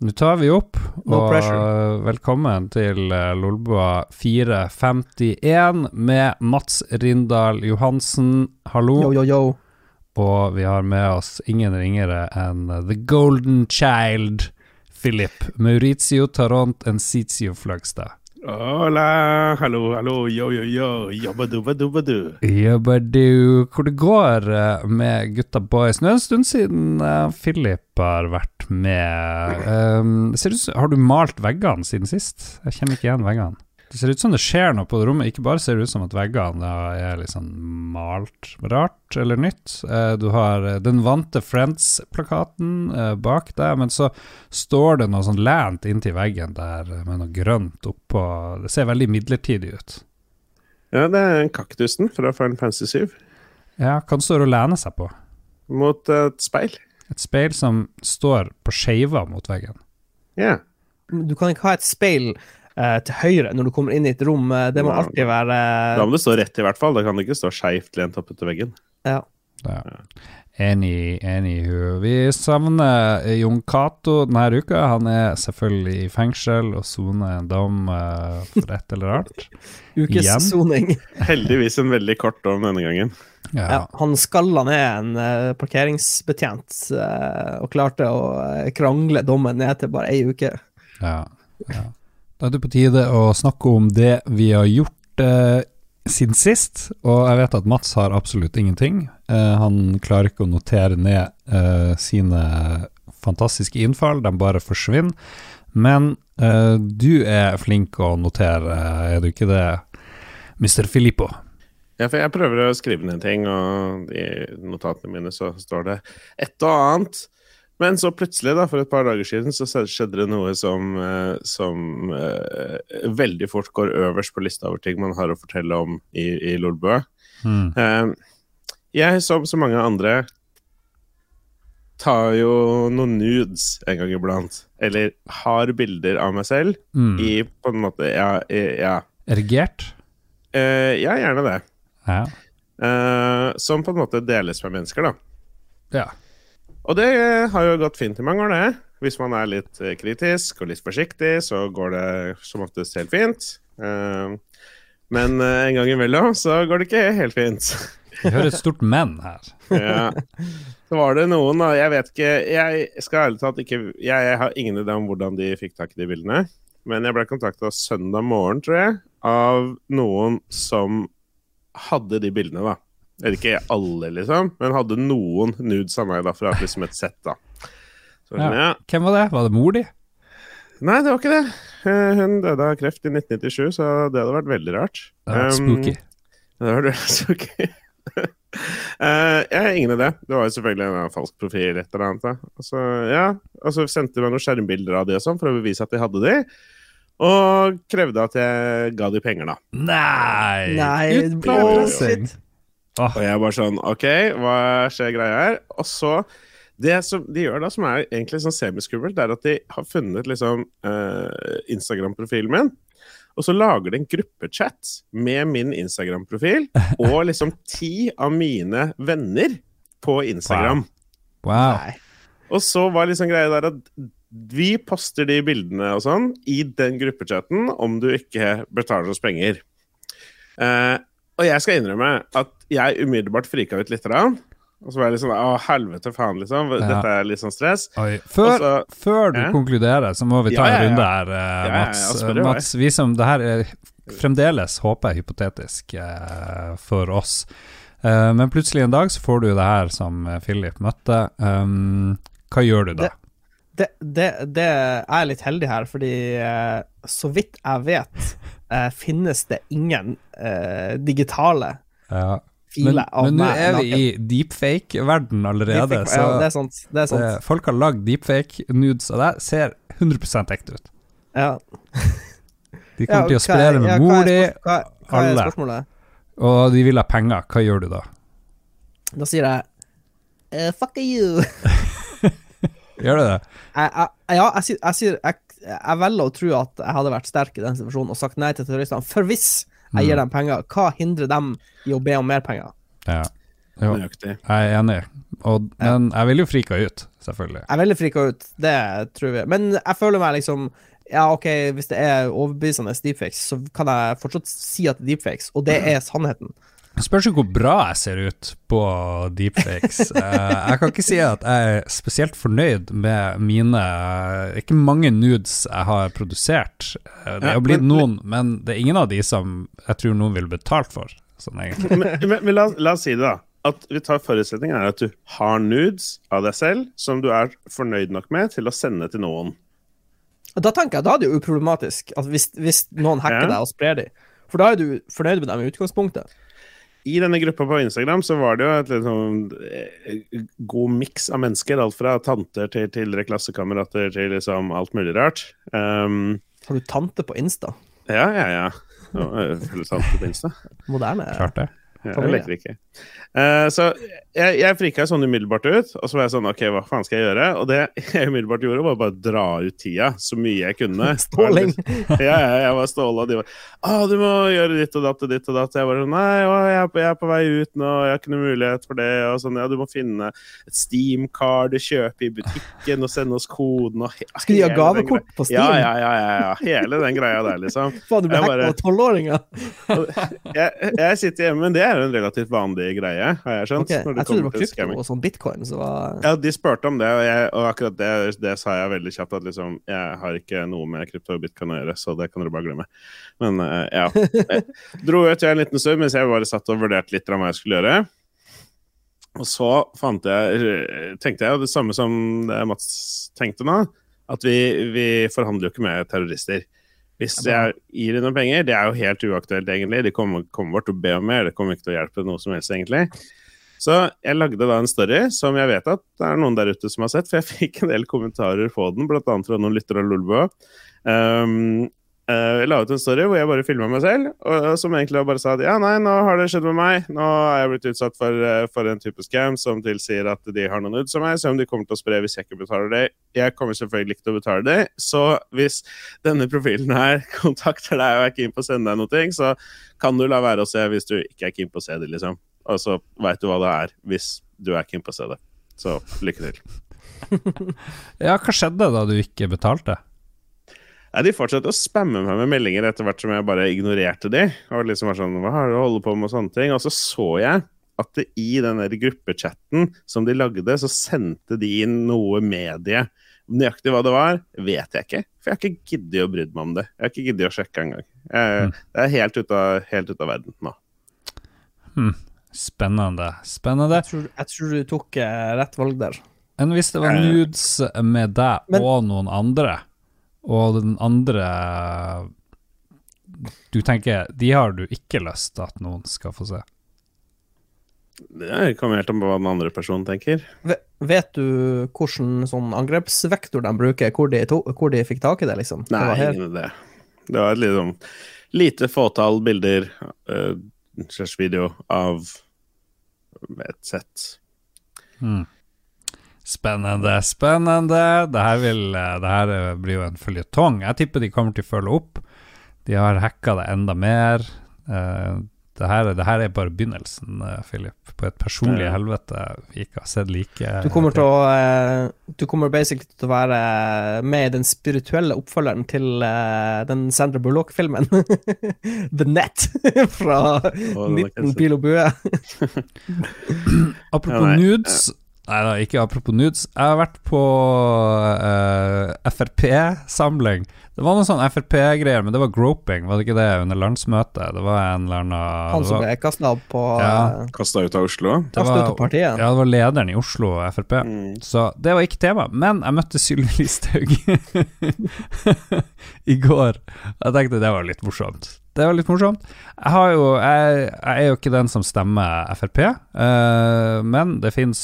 Nå tar vi opp, No og pressure. velkommen til eh, Lolbua 451 med Mats Rindal Johansen. Hallo. Yo, yo, yo. Og vi har med oss ingen ringere enn The Golden Child, Philip Maurizio Tarant Encitio Fløgstad. Hola, hallo, hallo, yo, yo, yo, jobbadubadubadu. Jabadu, hvor det går eh, med gutta boys. Nå er det en stund siden eh, Philip har vært med. Um, ser ut, har du malt veggene siden sist? Jeg kjenner ikke igjen veggene. Det ser ut som det skjer noe på det rommet. Ikke bare ser det ut som at veggene er sånn malt rart eller nytt. Eh, du har eh, den vante Friends-plakaten eh, bak deg, men så står det noe sånn lent inntil veggen der med noe grønt oppå. Det ser veldig midlertidig ut. Ja, det er kaktusen fra Final Fantasy 7 Ja, hva står det å lene seg på? mot et speil. Et speil som står på skeiva mot veggen. Ja. Du kan ikke ha et speil eh, til høyre når du kommer inn i et rom. Eh, Det må alltid være Da må det stå rett, i hvert fall. Da kan det ikke stå skeivt lent opp etter veggen. ja. Ja. Enig, anywho. Vi savner Jon Cato denne uka. Han er selvfølgelig i fengsel og soner en dom eh, for et eller annet. ukessoning. Heldigvis en veldig kort dom denne gangen. Ja. Ja, han skalla ned en uh, parkeringsbetjent uh, og klarte å eh, krangle dommen ned til bare ei uke. Ja, ja. Da er det på tide å snakke om det vi har gjort eh, siden sist. Og jeg vet at Mats har absolutt ingenting. Eh, han klarer ikke å notere ned eh, sine fantastiske innfall, de bare forsvinner. Men eh, du er flink å notere, er du ikke det, Mr. Filippo? Ja, for jeg prøver å skrive ned ting, og i notatene mine så står det et og annet. Men så plutselig, da, for et par dager siden, så skjedde det noe som, eh, som uh, veldig fort går øverst på lista over ting man har å fortelle om i, i Lolbø. Mm. Uh, jeg, som så mange andre, tar jo noen nudes en gang iblant. Eller har bilder av meg selv Mm. i på en måte Ja, ja. Erigert? Uh, ja gjerne det. Ja. Som på en måte deles med mennesker, da. ja. Og det har jo gått fint i mange år, det. Hvis man er litt eh, kritisk og litt forsiktig, så går det som oftest helt fint. Eh, men eh, en gang imellom så går det ikke helt fint. Vi hører et stort men her. ja. Så var det noen, da. Jeg vet ikke Jeg skal ærlig talt ikke Jeg har ingen idé om hvordan de fikk tak i de bildene. Men jeg ble kontakta søndag morgen, tror jeg, av noen som hadde de bildene, da. Eller ikke alle, liksom, men hadde noen nudes av meg da, fra liksom et sett, da. Så, Ja. ja. Hvem var det? Var det mor di? Nei, det var ikke det. Eh, Hun døde av kreft i 1997, så det hadde vært veldig rart. Det var Um, spooky. det var det spooky. Eh, jeg har ingen idé. Det var jo selvfølgelig en falsk profil. et eller annet da. Og så, ja, og så sendte de meg noen skjermbilder av de og sånn, for å bevise at de hadde de. Og krevde at jeg ga de penger, da. Nei! Nei, Utpressing. Bullshit. Og jeg bare sånn OK, hva skjer greia her? Og så Det som de gjør da, som er egentlig sånn semiskummelt, det er at de har funnet liksom eh, Instagram-profilen min. Og så lager de en gruppechat med min Instagram-profil og liksom ti av mine venner på Instagram. Wow. wow. Og så var liksom greia der at vi poster de bildene og sånn i den gruppechatten om du ikke betaler oss penger. Eh, og jeg skal innrømme at jeg umiddelbart frika ut litt. Grann. Og så var jeg sånn Å, helvete faen, liksom. Ja. Dette er litt sånn stress. Oi. Før, så- før du Ja. konkluderer, så må vi ta Ja, ja, en runde her, eh, Ja, ja, ja, Mats. meg. Mats, vi som det her er fremdeles, håper jeg, hypotetisk eh, for oss. Eh, men plutselig en dag så får du det her som eh, Philip møtte. Um, hva gjør du da? Det, det, det er litt heldig her, fordi eh, så vidt jeg vet, eh, finnes det ingen eh, digitale Ja. Filer av men nå er vi naken. i deepfake-verden allerede, Deepfake, så ja, det er sant. Det er sant. det, folk har lagd deepfake-nudes av deg, ser 100 ekte ut. Ja. De kommer Ja, til å spre det med ja, mor di, alle. og de vil ha penger. Hva gjør du da? Da sier jeg uh, Fuck you. Gjør du det? jeg, jeg, ja, jeg, sier- jeg, jeg, velger å tro at jeg hadde vært sterk i den situasjonen og sagt nei til terroristene. For hvis jeg gir dem penger, hva hindrer dem i å be om mer penger? Ja. Jo, jeg er enig, og, men jeg ville jo frika ut, selvfølgelig. Jeg ville frika ut, det tror vi. Men jeg føler meg liksom Ja, OK, hvis det er overbevisende deepfakes, så kan jeg fortsatt si at det er deepfakes, og det er sannheten. Spørs jo hvor bra jeg ser ut på deepfakes. Eh, jeg kan ikke si at jeg er spesielt fornøyd med mine Ikke mange nudes jeg har produsert. Eh, Det er jo blitt noen, men det er ingen av de som jeg tror noen ville betalt for. Sånn. Men, men, men la, la oss si det, da. At vi tar Forutsetningen er at du har nudes av deg selv som du er fornøyd nok med til å sende til noen. Da tenker jeg, da er det jo uproblematisk at hvis, hvis noen hacker Ja. deg og sprer dem. For da er du fornøyd med dem i utgangspunktet. I denne gruppa på Instagram så var det jo et litt sånn eh, god miks av mennesker. Alt fra tanter til tidligere klassekamerater til liksom alt mulig rart. Um, Har du tante på Insta? ja, ja, ja. Følger er tante på Insta. Moderne. Klart det. Ja, jeg leker ikke. Eh, så jeg, jeg frika sånn umiddelbart ut, og så var jeg sånn OK, hva faen skal jeg gjøre? Og det jeg umiddelbart gjorde, var bare å dra ut tida så mye jeg kunne. Ståling. Ja, ja, jeg var ståla, og de var Å, du må gjøre ditt og datt og ditt og datt. Jeg var sånn Nei, å, jeg, er på, jeg er på vei ut nå, jeg har ikke noe mulighet for det. Og sånn, ja, du må finne et Steam-card, kjøpe i butikken og sende oss koden og he- Skal de ha gavekort på Steam? Ja, ja, ja, ja, ja. Hele den greia der, liksom. Faen, du ble hacka av tolvåringer? Jeg, jeg sitter hjemme, men det er jo en relativt vanlig greie, har jeg skjønt. Okay. Jeg trodde det var krypto og sånn bitcoin, så var Ja, de spurte om det, og, jeg, og akkurat det, det sa jeg veldig kjapt. At liksom, jeg har ikke noe med krypto og bitcoin å gjøre, så det kan dere bare glemme. Men uh, ja. Jeg dro ut jeg en liten stund mens jeg bare satt og vurderte litt av hva jeg skulle gjøre. Og så jeg, tenkte jeg det samme som det Mats tenkte nå, at vi, vi forhandler jo ikke med terrorister. Hvis jeg gir dem noen penger, det er jo helt uaktuelt, egentlig. De kommer, kommer bort og å be om mer, det kommer ikke til å hjelpe noe som helst, egentlig. Så jeg lagde da en story som jeg vet at det er noen der ute som har sett, for jeg fikk en del kommentarer på den, annet fra noen lyttere av Lolbua. Um, eh, jeg la ut en story hvor jeg bare filma meg selv, og, og som egentlig bare sa at ja, nei, nå har det skjedd med meg. Nå er jeg blitt utsatt for, uh, for en type scam som tilsier at de har noen nudes av meg, som de kommer til å spre hvis jeg ikke betaler det. Jeg kommer selvfølgelig ikke til å betale det, så hvis denne profilen her kontakter deg og er keen på å sende deg noe, så kan du la være å se hvis du ikke er keen på å se det, liksom. Og så veit du hva det er hvis du er keen på å se det. Så lykke til. Ja, hva skjedde da du ikke betalte? Nei, De fortsatte å spamme meg med meldinger etter hvert som jeg bare ignorerte de. Og liksom var sånn, hva har du å holde på med og sånne ting. Og så så jeg at det i den der gruppechatten som de lagde, så sendte de inn noe medie. Nøyaktig hva det var, vet jeg ikke. For jeg har ikke giddet å bry meg om det. Jeg har ikke giddet å sjekke engang. Mm. Det er helt ute av, helt ut av verden nå. Spennende. Spennende. jeg tror, jeg tror du tok eh, rett valg der. Enn hvis det var Eh. nudes med deg Men- og noen andre, og den andre Du tenker de har du ikke lyst til at noen skal få se? Det kommer helt an på hva den andre personen tenker. Ve- Vet du hvilken sånn angrepsvektor de bruker, hvor de, to, hvor de fikk tak i det, liksom? Nei, det ingen idé. Det var et liksom lite fåtall bilder uh, slash video av et sett. Hmm. Spennende, spennende. Det her, eh, eh, blir jo en føljetong. Jeg tipper de kommer til å følge opp. De har hacka det enda mer. Eh, det, her, det her er bare begynnelsen, Philip, på et personlig Ja. helvete vi ikke har sett like Du kommer til å Du kommer basically til å være med i den spirituelle oppfølgeren til den Sandra Bullock-filmen. The Net fra er 19 pil og bue. Apropos Ja, nudes Nei da, ikke apropos nudes. Jeg har vært på uh, Frp-samling. Det var noe sånn Frp-greier, men det var groping, var det ikke det, under landsmøtet? Det var en eller annen Han som ble kasta opp på Ja. eh, Kasta ut av Oslo. det ut av partiet. ja, det var lederen i Oslo Frp. Mm. Så det var ikke tema. Men jeg møtte Sylvi Listhaug i går. Jeg tenkte det var litt morsomt. Det var litt morsomt. Jeg, har jo, jeg, jeg er jo ikke den som stemmer Frp, uh, men det fins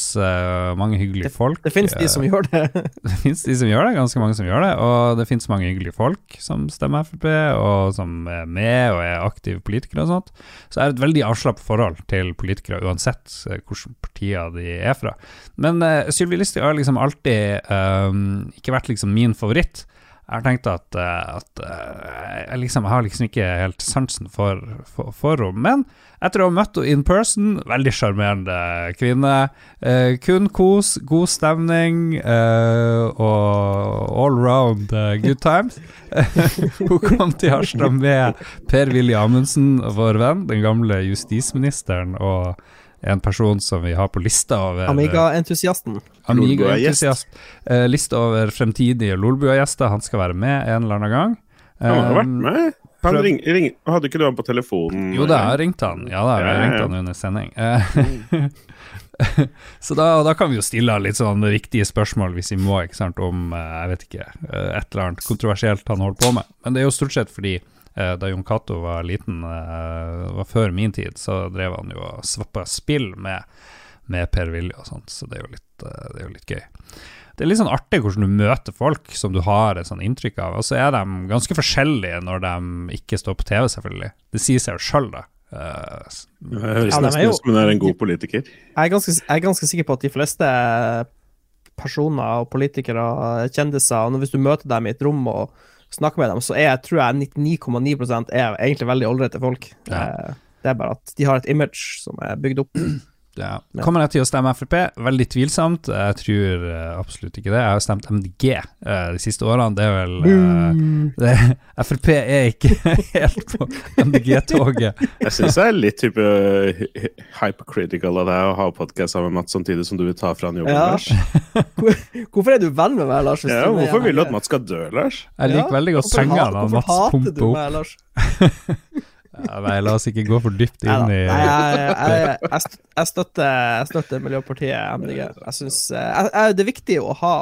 mange hyggelige folk. Det finnes de eh, som gjør det. det fins de som gjør det, ganske mange som gjør det. Og det fins mange hyggelige folk som stemmer Frp, og som er med og er aktive politikere og sånt. Så er det et veldig avslappet forhold til politikere, uansett eh, hvilke partier de er fra. Men uh, Sylvi Listhaug har liksom alltid um, ikke vært liksom min favoritt. Jeg har tenkt at, eh, at eh, jeg, liksom, jeg har liksom ikke helt sansen for, for, for henne. Men etter å ha møtt henne in person, veldig sjarmerende kvinne. Eh, kun kos, god stemning eh, og all round eh, good times. Hun kom til Harstad med Per-Willy Amundsen, vår venn, den gamle justisministeren, og en person som vi har på lista over Amiga-entusiasten. Amiga-entusiast. Eh, lista over fremtidige Lolbua-gjester. Han skal være med en eller annen gang. Han har vært Um, med. Han ring, ring, hadde ikke du han på telefonen? Jo da, jeg ringte han. Ja da, jeg Ja, ringte han under sending. Eh, Så da, da kan vi jo stille litt sånn viktige spørsmål hvis vi må, ikke sant, om eh, jeg vet ikke, eh, et eller annet kontroversielt han holder på med. Men det er jo stort sett fordi eh, da Jon Cato var liten, eh, var før min tid, så drev han jo og svappa spill med, med Per-Willy og sånt, så det er jo litt, eh, det er jo litt gøy. Det er litt sånn artig hvordan du møter folk som du har et sånn inntrykk av, og så er de ganske forskjellige når de ikke står på TV, selvfølgelig. Det sier seg jo sjøl, da. Eh, Det høres Ja, de nesten ut som hun er en god politiker. Jeg er, ganske, jeg er ganske sikker på at de fleste personer og politikere, kjendiser, og hvis du møter dem i et rom og snakker med dem, så er, tror jeg 99,9% er egentlig veldig ålreite folk. Ja. Eh, Det er bare at de har et image som er bygd opp. Ja. Kommer jeg til å stemme Frp? Veldig tvilsomt. Jeg tror eh, absolutt ikke det. Jeg har stemt MDG eh, de siste årene. Det er vel uh, det, Frp er ikke helt på MDG-toget. Jeg syns det er litt type uh, hypercritical av deg å ha podkast sammen med Mats samtidig som du vil ta fra han jobben. Ja. Lars. Hvorfor er du venn med meg, Lars? Ja, hvorfor vil du at Mats skal dø, Lars? Jeg liker veldig godt pengene Mats hater du pumper opp. meg, Lars? Ja, Nei, la oss ikke gå for dypt inn i Nei, jeg, jeg, jeg, jeg, støtter, Miljøpartiet MDG. Jeg synes, eh, Det er viktig å ha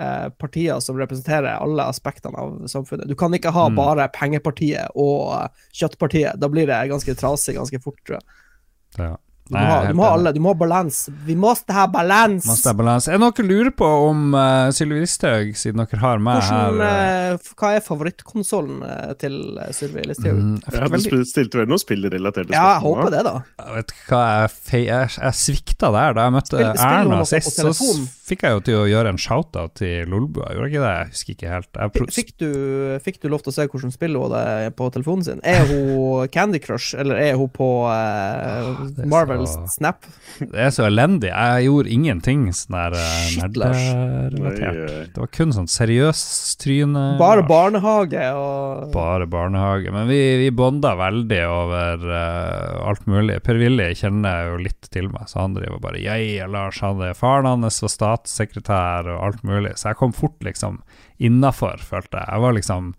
eh, partier som representerer alle aspektene av samfunnet. Du kan ikke ha Mm. bare pengepartiet og kjøttpartiet. Da blir det ganske trasig ganske fort, tror jeg. ja. Du må, ha, er du må ha alle, du må ha balans. Vi måste ha balans! Er balanse. Er det noe dere lurer på om uh, Sylvi Listhaug, siden dere har meg Hvordan, her? uh, hva er favorittkonsollen til Sylvi Listhaug? Mm, jeg du veldig spil- stilte vel noen spillrelaterte Ja, jeg spørsmål? håper det, da. Jeg vet hva jeg, fe jeg, jeg svikta der. Da jeg møtte Spill- spill Erna sist, så fikk jeg jo til å gjøre en shout-out til Lolbua. Gjorde jeg ikke det? Jeg husker ikke helt. Jeg pro- Fikk du, fikk du lov til å se hvordan spiller hun det på telefonen sin? Er hun Candy Crush, eller er hun på uh, det er så- Snap? Det er så elendig. Jeg gjorde ingenting sånn der Lars. nerderelatert. Det var kun sånn seriøs tryne. Bare barnehage og Bare barnehage. Men vi, vi bonda veldig over uh, alt mulig. Per-Willy kjenner jo litt til meg, så han driver bare Jeg og Lars hadde Faren hans var statssekretær og alt mulig, så jeg kom fort liksom innafor, følte jeg. Jeg var liksom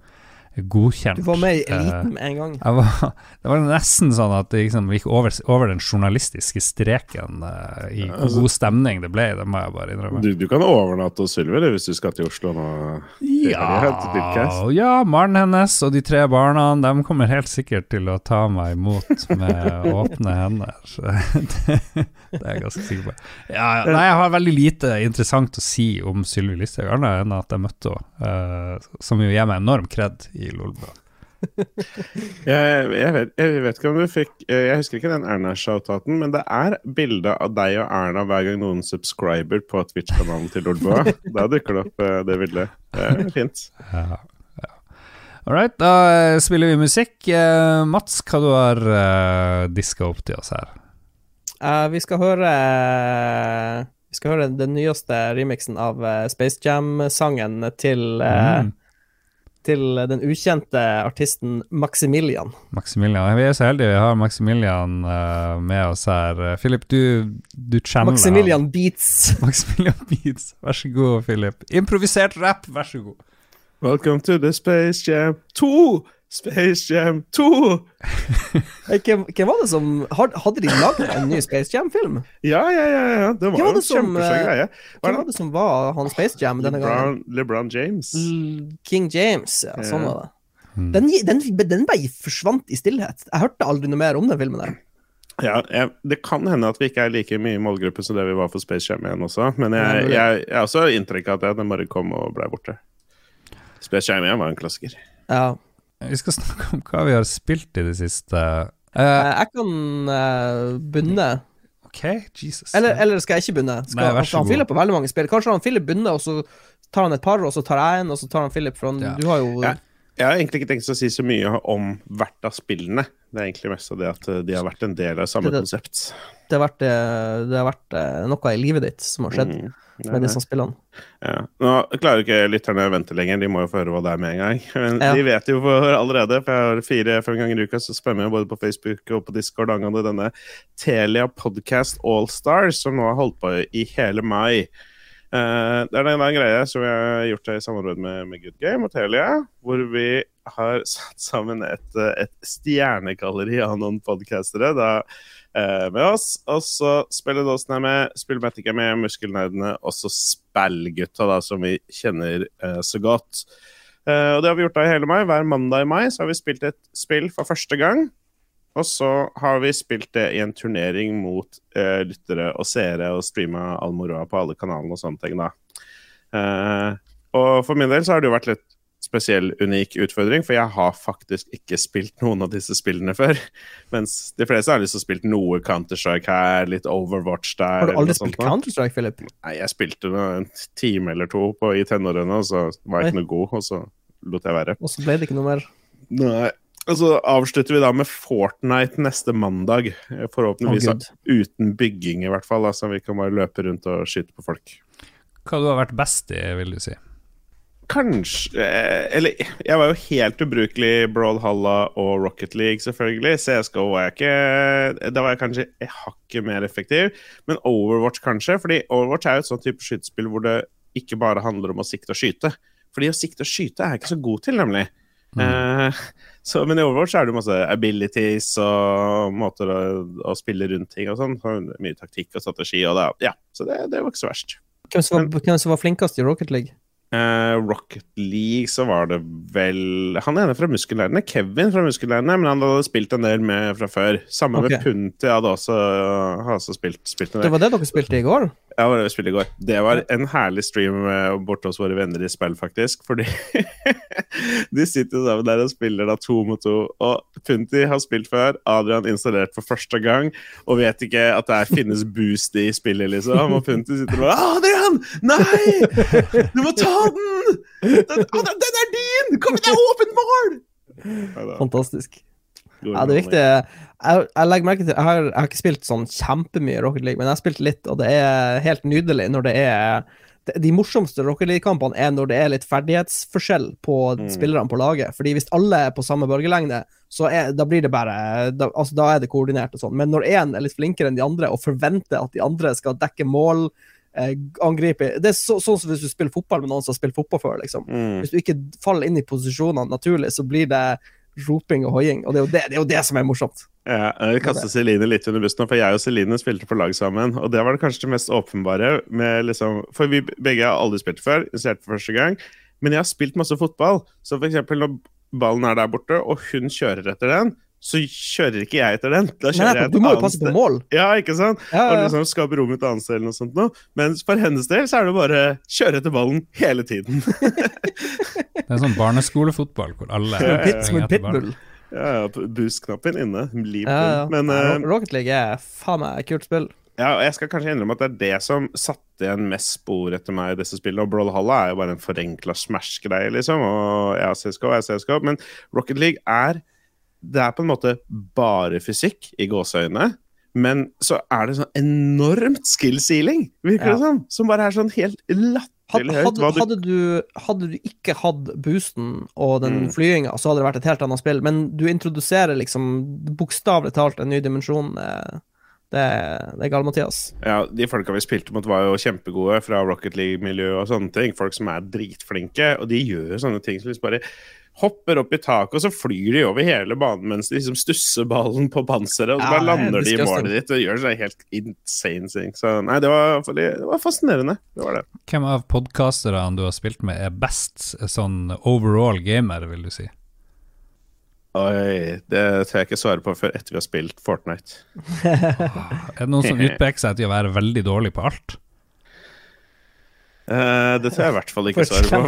godkjent. Du var med i Eh, eliten med en gang. jeg var, det var nesten sånn at det liksom gikk over, over den journalistiske streken uh, i altså- god stemning det ble. Det må jeg bare innrømme. Du, du kan overnatte hos Sylvi hvis du skal til Oslo nå. Ja, ja, mannen hennes og de tre barna De kommer helt sikkert til å ta meg imot med åpne hender. Det, det er jeg ganske sikker på. Ja, ja. Nei, jeg har veldig lite interessant å si om Sylvi Listhaug, annet enn at jeg møtte henne, uh, som jo gir meg enorm kred i Lolbua. Jeg, jeg, vet, jeg vet ikke om du fikk eh, Jeg husker ikke den Erna-shoutouten, men det er bilde av deg og Erna hver gang noen subscriber på Twitch-kanalen til Lolbua. Da dukker det opp eh, det bildet. Det er fint. Ja, ja. All right, da eh, spiller vi musikk. Mats, hva du har uh, diska opp til oss her? Uh, vi skal høre Vi skal høre den nyeste remixen av Space Jam-sangen til uh, Mm. Til den ukjente artisten Maximilian. Maximilian. Vi er så heldige vi har Maximilian uh, med oss her. Philip, du, du channeler Maximilian Beats. Maximilian Beats. Vær så god, Philip. Improvisert rap, vær så god. Welcome to the Space Jam 2! Space Jam 2! Eh, Hvem, hvem var det som Hadde de laget en ny Space Jam-film? Ja, ja, ja. ja. Det Hvem var var en det som, kjempesvær eh, greie. Hvem Var var det som var han Space Jam denne gangen? LeBron, LeBron James? King James, ja. Sånn var det. Mm. Den, den, den bare forsvant i stillhet. Jeg hørte aldri noe mer om den filmen der. Ja, jeg, Det kan hende at vi ikke er like mye i målgruppe som det vi var for Space Jam 1 også, men jeg, jeg, jeg har også inntrykk av at den bare kom og ble borte. Space Jam 1 var en klassiker. Ja. Vi skal snakke om hva vi har spilt i det siste. Eh, Eh, Jeg kan uh, begynne. ok, Jesus. Eller, eller skal jeg ikke begynne? Skal, Nei, vær så han god. på veldig mange spill. Kanskje han Philip bunner, og så tar han et par, og så tar jeg en, og så tar han Philip. For han, Ja. du har jo Ja. Jeg har egentlig ikke tenkt å si så mye om hvert av spillene. Det er egentlig mest av det at eh, de har vært en del av samme Det- det- konsept. Det har vært, eh, det har vært eh, noe i livet ditt som har skjedd Mm. Nei, med disse spillene. Ja. Nå klarer ikke lytterne å vente lenger, de må jo få høre hva det er med en gang. Men Ja. de vet jo for allerede, for jeg har fire-fem ganger i uka så spør jeg både på Facebook og på Discord angående denne Telia Podcast All Stars, som nå har holdt på i hele mai. Eh, det er en greie som vi har gjort i samarbeid med, med Good Game og Telia, hvor vi har satt sammen et, eh, et stjernegalleri av noen podkastere eh, med oss. Og så Spilledåsen er med, Spillmatic er med, Muskelnerdene, og så Spellgutta, da, som vi kjenner eh, så godt. Eh, og det har vi gjort da i hele mai. Hver mandag i mai så har vi spilt et spill for første gang. Og så har vi spilt det i en turnering mot uh, lyttere og seere og streama all moroa på alle kanalene og sånne ting, da. Uh, og for min del så har det jo vært litt spesiell, unik utfordring, for jeg har faktisk ikke spilt noen av disse spillene før. Mens de fleste har liksom spilt noe Counter-Strike her, litt Overwatch der. Har du aldri spilt. Counter-Strike, Philip? Nei, jeg spilte en time eller to på, i tenårene, og så var jeg ikke noe god, og så lot jeg være. Og så ble det ikke noe mer. Nei. Og så avslutter vi da med Fortnite neste mandag. eh, Forhåpentligvis oh, uten bygging, i hvert fall. Altså, så vi kan bare løpe rundt og skyte på folk. Hva du har vært best i, vil du si? Kanskje eh, Eller jeg var jo helt ubrukelig i Brawlhalla og Rocket League, selvfølgelig. CSGO var jeg ikke Da var jeg kanskje et hakket mer effektiv. Men Overwatch kanskje, fordi Overwatch er jo et sånn type skytespill hvor det ikke bare handler om å sikte og skyte. Fordi å sikte og skyte er jeg ikke så god til, nemlig. Eh, så, men i Overwatch er det masse abilities og måter å, å spille rundt ting og sånn. Så Mye taktikk og strategi og det, ja, så det, det var ikke så verst. Hvem som var, hvem som var flinkest i Rocket League? Eh, Rocket League så var det vel Han ene fra Muskellærerne, Kevin fra Muskellærerne, men han hadde spilt en del med fra før. Samme med Ok. Punti hadde også, hadde også spilt, spilt en Det var det dere spilte i går? Ja, det var det vi spilte i går. Det var en herlig stream eh, borte hos våre venner i spill, faktisk. Fordi de sitter sammen der og spiller da to mot to. Og Punti har spilt før, Adrian installert for første gang, og vet ikke at det finnes boost i spillet, liksom. Og Punti sitter bare Adrian! Nei! Du må ta den! Den, den er din! Kom igjen, det er åpent mål! Fantastisk. Ja, det er viktig. Jeg, jeg legger merke til jeg har, jeg har ikke spilt sånn kjempemye Rocket League, men jeg har spilt litt, og det er helt nydelig når det er De morsomste Rocket League-kampene er når det er litt ferdighetsforskjell på Mm. spillerne på laget. Fordi hvis alle er på samme bølgelengde, så er, da blir det bare da, altså, da er det koordinert og sånn. Men når én er litt flinkere enn de andre, og forventer at de andre skal dekke mål, eh, angripe Det er så, sånn som hvis du spiller fotball med noen som har spilt fotball før, liksom. Mm. Hvis du ikke faller inn i posisjonene naturlig, så blir det roping og hoiing, og det er det, det, er jo det som er morsomt. Ja, jeg kaster Celine litt under bussen, for jeg og Celine spilte på lag sammen. Og det var det kanskje det mest åpenbare. Med liksom, for vi begge har aldri spilt før, Spilt for første gang. Men jeg har spilt masse fotball. Så for eksempel når ballen er der borte, og hun kjører etter den, så kjører ikke jeg etter den. Da Nei, kjører jeg du må jo passe på mål. Ja, ikke sant? Ja, ja, Og liksom skape rom et annet sted eller noe sånt noe. Men for hennes del så er det bare kjøre etter ballen hele tiden. Det er sånn barneskolefotball hvor alle ja, ja, pit- som en etter ballen. pitbull. ja, ja, Boost-knappen inne. Leap Ja, ja. Men Nei, eh, Rocket League er faen meg et kult spill. Ja, og jeg skal kanskje innrømme at det er det som satte igjen mest spor etter meg i disse spillene. Og Brawlhalla er jo bare en forenkla Smash-greie, liksom. Og ja, CSGO har CSGO. Men Rocket League er Det er på en måte bare fysikk i gåseøynene. Men så er det sånn enormt skill sealing, virker Ja. det som. Som bare er sånn helt latterlig høyt. hadde, du hadde, du, hadde du ikke hatt boosten og den Mm. flyginga, så hadde det vært et helt annet spill. Men du introduserer liksom bokstavelig talt en ny dimensjon. eh, Det, det er galt, Mathias. Ja, de folka vi spilte mot, var jo kjempegode fra Rocket League-miljø og sånne ting. Folk som er dritflinke, og de gjør sånne ting som liksom bare hopper opp i taket, og så flyr de over hele banen mens de liksom stusser ballen på panseret, og så bare er lander de i målet ditt og gjør seg helt insane ting. Så nei, det var, det var fascinerende. Det var det. Hvem av podkasterne du har spilt med, er best sånn overall gamer, vil du si? Oi, det tør jeg ikke svare på før etter vi har spilt Fortnite. Er det noen som utpeker seg til å være veldig dårlig på alt? Eh, det tør jeg i hvert fall ikke svare på.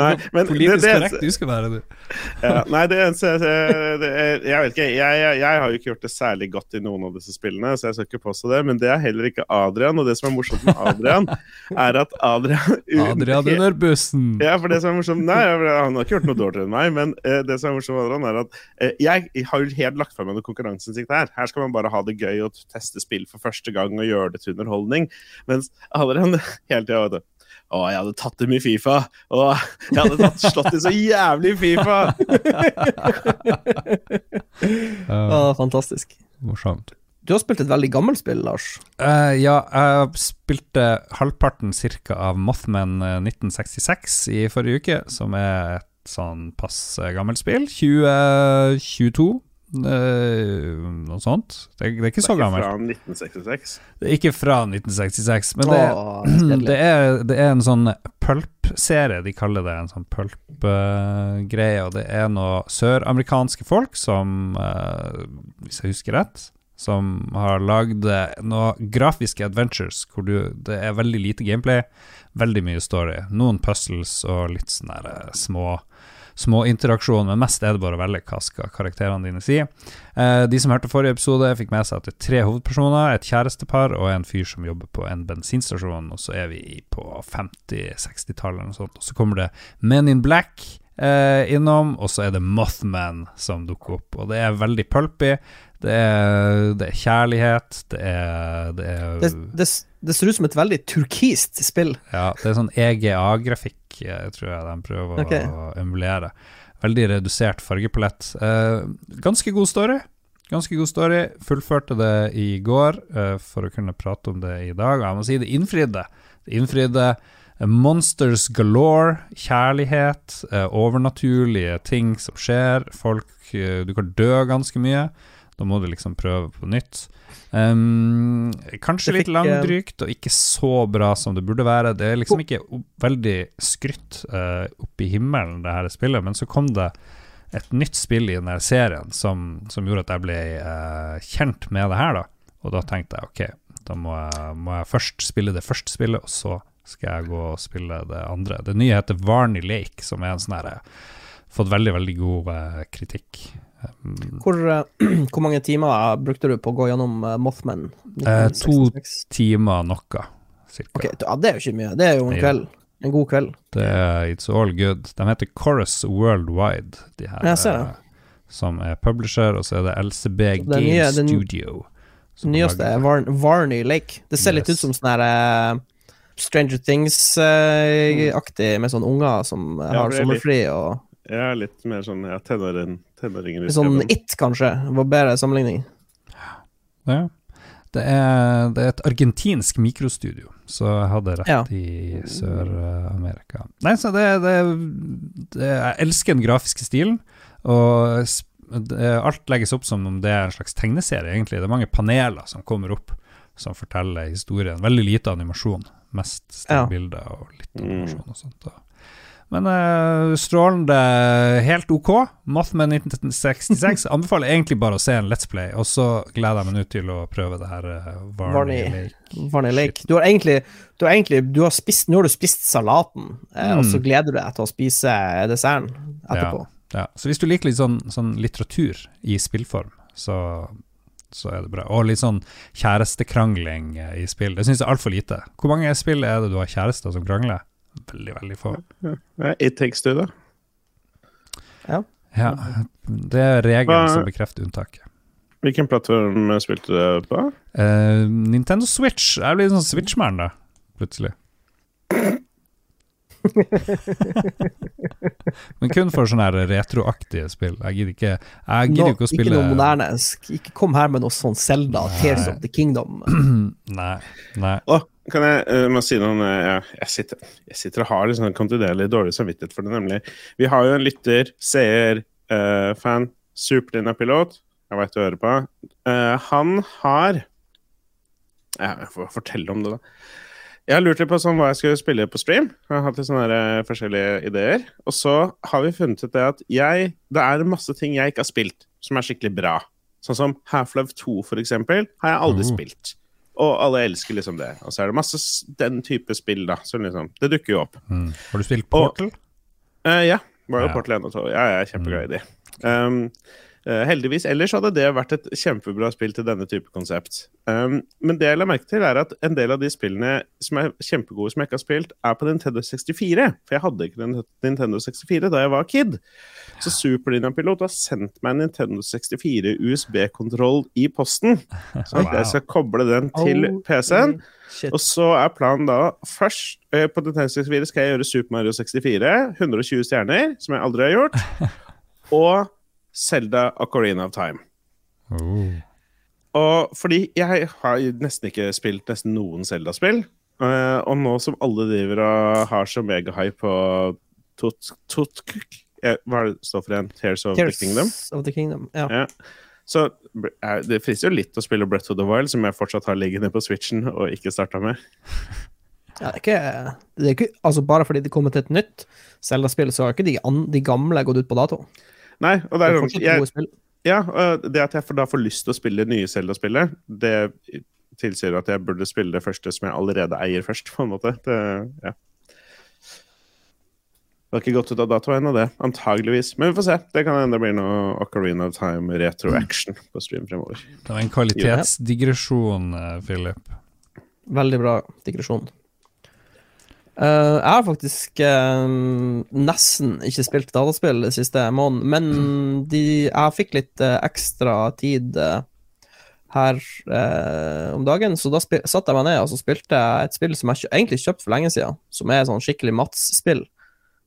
Nei, men politisk det- det- korrekt du skal være, du. Ja, nei, det eneste jeg, er, jeg vet ikke, jeg, jeg, jeg har jo ikke gjort det særlig godt i noen av disse spillene, så jeg skal ikke påstå det, men det er heller ikke Adrian. Og det som er morsomt med Adrian, er at Adrian Adrian under bussen. Ja, for det som er morsomt Nei, han har ikke gjort noe dårligere enn meg, men uh, det som er morsomt med Adrian, er at uh, jeg har jo helt lagt fra meg noe konkurranseinnsikt her. Her skal man bare ha det gøy og teste spill for første gang og gjøre det til underholdning. Mens Adrian hele tida vet du å, jeg hadde tatt dem i Fifa! Å, jeg hadde tatt, slått dem så jævlig i Fifa! uh, fantastisk. morsomt. Du har spilt et veldig gammelt spill, Lars. Uh, ja, jeg spilte halvparten cirka av Mothman eh, 1966 i forrige uke, som er et sånn pass gammelt spill. 2022, eh, noe sånt. Det, det er ikke så gammelt. Fra 1966. Det er ikke fra 1966, men det, Åh, det, er, det er en sånn pulp-serie, de kaller det en sånn pulp-greie, og det er noe søramerikanske folk som, eh, hvis jeg husker rett, som har lagd noe grafiske adventures hvor du, det er veldig lite gameplay, veldig mye story, noen puzzles og litt sånne eh, små små interaksjoner, men mest er det bare å velge hva skal karakterene dine si. Eh, de som hørte forrige episode, fikk med seg at det er tre hovedpersoner, et kjærestepar og en fyr som jobber på en bensinstasjon, og så er vi på 50-60-tallet eller noe sånt, og så kommer det Men in Black eh, innom, og så er det Mothman som dukker opp, og det er veldig pulpy. Det er, det er kjærlighet, det er, det er Det, det, det ser ut som et veldig turkist spill. ja, det er sånn EGA-grafikk, eh, tror jeg de prøver okay. å emulere. Veldig redusert fargepalett. Eh, ganske god story. Ganske god story. Fullførte det i går eh, for å kunne prate om det i dag. Og jeg må si det innfridde. Det innfridde monsters galore, kjærlighet, eh, overnaturlige ting som skjer. Folk eh, Du kan dø ganske mye. Da må du liksom prøve på nytt. Um, kanskje litt eh, langdrygt og ikke så bra som det burde være. Det er liksom ikke veldig skrytt uh, opp i himmelen, det her spillet, men så kom det et nytt spill i denne serien som, som gjorde at jeg ble uh, kjent med det her, da. Og da tenkte jeg ok, da må jeg, må jeg først spille det første spillet, og så skal jeg gå og spille det andre. Det nye heter Varney Lake, som er en sånn herre Fått veldig, veldig god eh, kritikk. Um, Hvor, uh, hvor mange timer brukte du på å gå gjennom uh, Mothman? Eh, to- timer noe, cirka. Okay, ja, det er jo ikke mye. Det er jo en ja. kveld. En god kveld. Det er It's All Good. De heter Chorus Worldwide, de her. Jeg ser det. eh, Som er publisher, og så er det LCB Game nye- det Studio. Den nyeste er Var Varney Lake. Det ser litt ut som sånn her eh, Stranger Things-aktig, med sånne unger som Ja, har er sommerfri og er litt mer sånn ja, tenåring, tenåringer i sånn. It, kanskje. Var bedre sammenligning. Ja. Det er, det er et argentinsk mikrostudio, så jeg hadde rett Ja. i Sør-Amerika. Nei, så det, det, det Jeg elsker den grafiske stilen, og det, alt legges opp som om det er en slags tegneserie, egentlig. Det er mange paneler som kommer opp, som forteller historien. Veldig lite animasjon. Mest Ja. stillbilder og litt Mm. animasjon og sånt. Men uh, strålende, helt ok. Mothman 1966. Anbefaler egentlig bare å se en Let's Play, og så gleder jeg meg nå til å prøve det her uh, Varney. Lake. Varney Lake. Du har egentlig, du har egentlig du har spist, Nå har du spist salaten, eh, og så Mm. gleder du deg til å spise desserten etterpå. Ja, så hvis du liker litt sånn, sånn litteratur i spillform, så, så er det bra. Og litt sånn kjærestekrangling eh, i spill. Det syns jeg er altfor lite. Hvor mange spill er det du har kjærester som krangler? Veldig, veldig få. It Takes Two, da. Ja, det er regelen som bekrefter unntaket. Hvilken plattform spilte du på? Uh, Nintendo Switch. Jeg blir sånn Switch man da, plutselig. Men kun for sånne retroaktige spill. Jeg gidder ikke Jeg gidder no, ikke å spille noe moderne. Ikke kom her med noe sånn Zelda, Tears of the Kingdom. Nei. nei. Oh, kan jeg uh, må si noe? Uh, jeg, sitter, jeg sitter og har litt sånn kontinuerlig dårlig samvittighet for det, nemlig. Vi har jo en lytter, seer, uh, fan, superdynapilot. Jeg veit du hører på. Eh, han har Jeg får fortelle om det, da. Jeg har lurt litt på sånn hva jeg skulle spille på stream. Jeg har hatt litt sånne her, eh, forskjellige ideer. Og så har vi funnet ut det at jeg Det er masse ting jeg ikke har spilt som er skikkelig bra. Sånn som Half-Life 2, for eksempel, har jeg aldri mm. spilt. og alle elsker liksom det. Og så er det masse den type spill, da. Så liksom, det dukker jo opp. Mm. Har du spilt Portal? Eh, ja. Var jo Ja. Portal 1 og 2. Ja, jeg er kjempeglad i de. Um, heldigvis. Ellers hadde det vært et kjempebra spill til denne type konsept. Um, men det jeg la merke til, er at en del av de spillene som er kjempegode som jeg ikke har spilt, er på Nintendo 64. For jeg hadde ikke en Nintendo 64 da jeg var kid. Så Super Nintendo-pilot har sendt meg en Nintendo 64 USB-kontroll i posten. Så Wow. jeg skal koble den til PC-en. Shit. Og så er planen da først uh, på Nintendo 64 skal jeg gjøre Super Mario 64, 120 stjerner, som jeg aldri har gjort, og Zelda Ocarina of Time. Oh. Og fordi jeg har nesten ikke spilt nesten noen Zelda-spill, eh, og nå som alle driver og har så megahype på Tot... Tot eh, hva er det det står for igjen? Tears of Tears the Kingdom? of the Kingdom. Ja. Ja. Så eh, det frister jo litt å spille Breath of the Wild, som jeg fortsatt har liggende på Switchen og ikke starta med. Ja, det, er ikke, det er ikke Altså, bare fordi det kommer til et nytt Zelda-spill, så har ikke de, an, de gamle gått ut på dato. Nei, og det Det er sånn jeg. Ja, det at jeg da får lyst til å spille nye Zelda-spillet, det tilsier at jeg burde spille det første som jeg allerede eier først, på en måte. Det, ja. det har ikke gått ut av dato ennå, det. Antageligvis. Men vi får se. Det kan hende det blir noe Ocarina of Time retro action på stream fremover. Det var en kvalitetsdigresjon, eh, Philip. Veldig bra digresjon. Eh, jeg har faktisk eh, nesten ikke spilt dataspill den siste måneden, men de, jeg fikk litt eh, ekstra tid her om dagen, så da satte jeg meg ned og så spilte jeg et spill som jeg egentlig kjøpte for lenge siden, som er sånn skikkelig Mats-spill.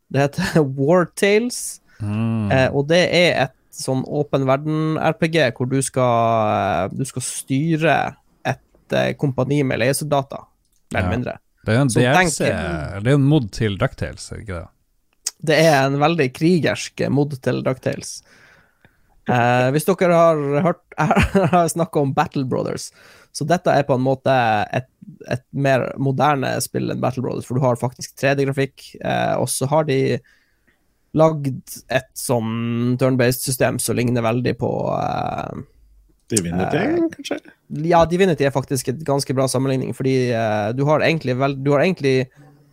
Det heter War Tales. Mm. Og det er et sånn åpen verden-RPG hvor du skal, du skal styre et kompani med leiesoldater, mer eller mindre. Det er en DLC, det er en mod til Ducktales, er det ikke det? Det er en veldig krigersk mod til Ducktales. Eh, hvis dere har hørt Jeg har snakka om Battle Brothers, så dette er på en måte et, et mer moderne spill enn Battle Brothers, for du har faktisk 3D-grafikk, eh, og så har de lagd et sånn turn-based system som ligner veldig på eh, Divinity, Eh, kanskje? Ja, Divinity er faktisk et ganske bra sammenligning, fordi eh, du har egentlig vel, Du har egentlig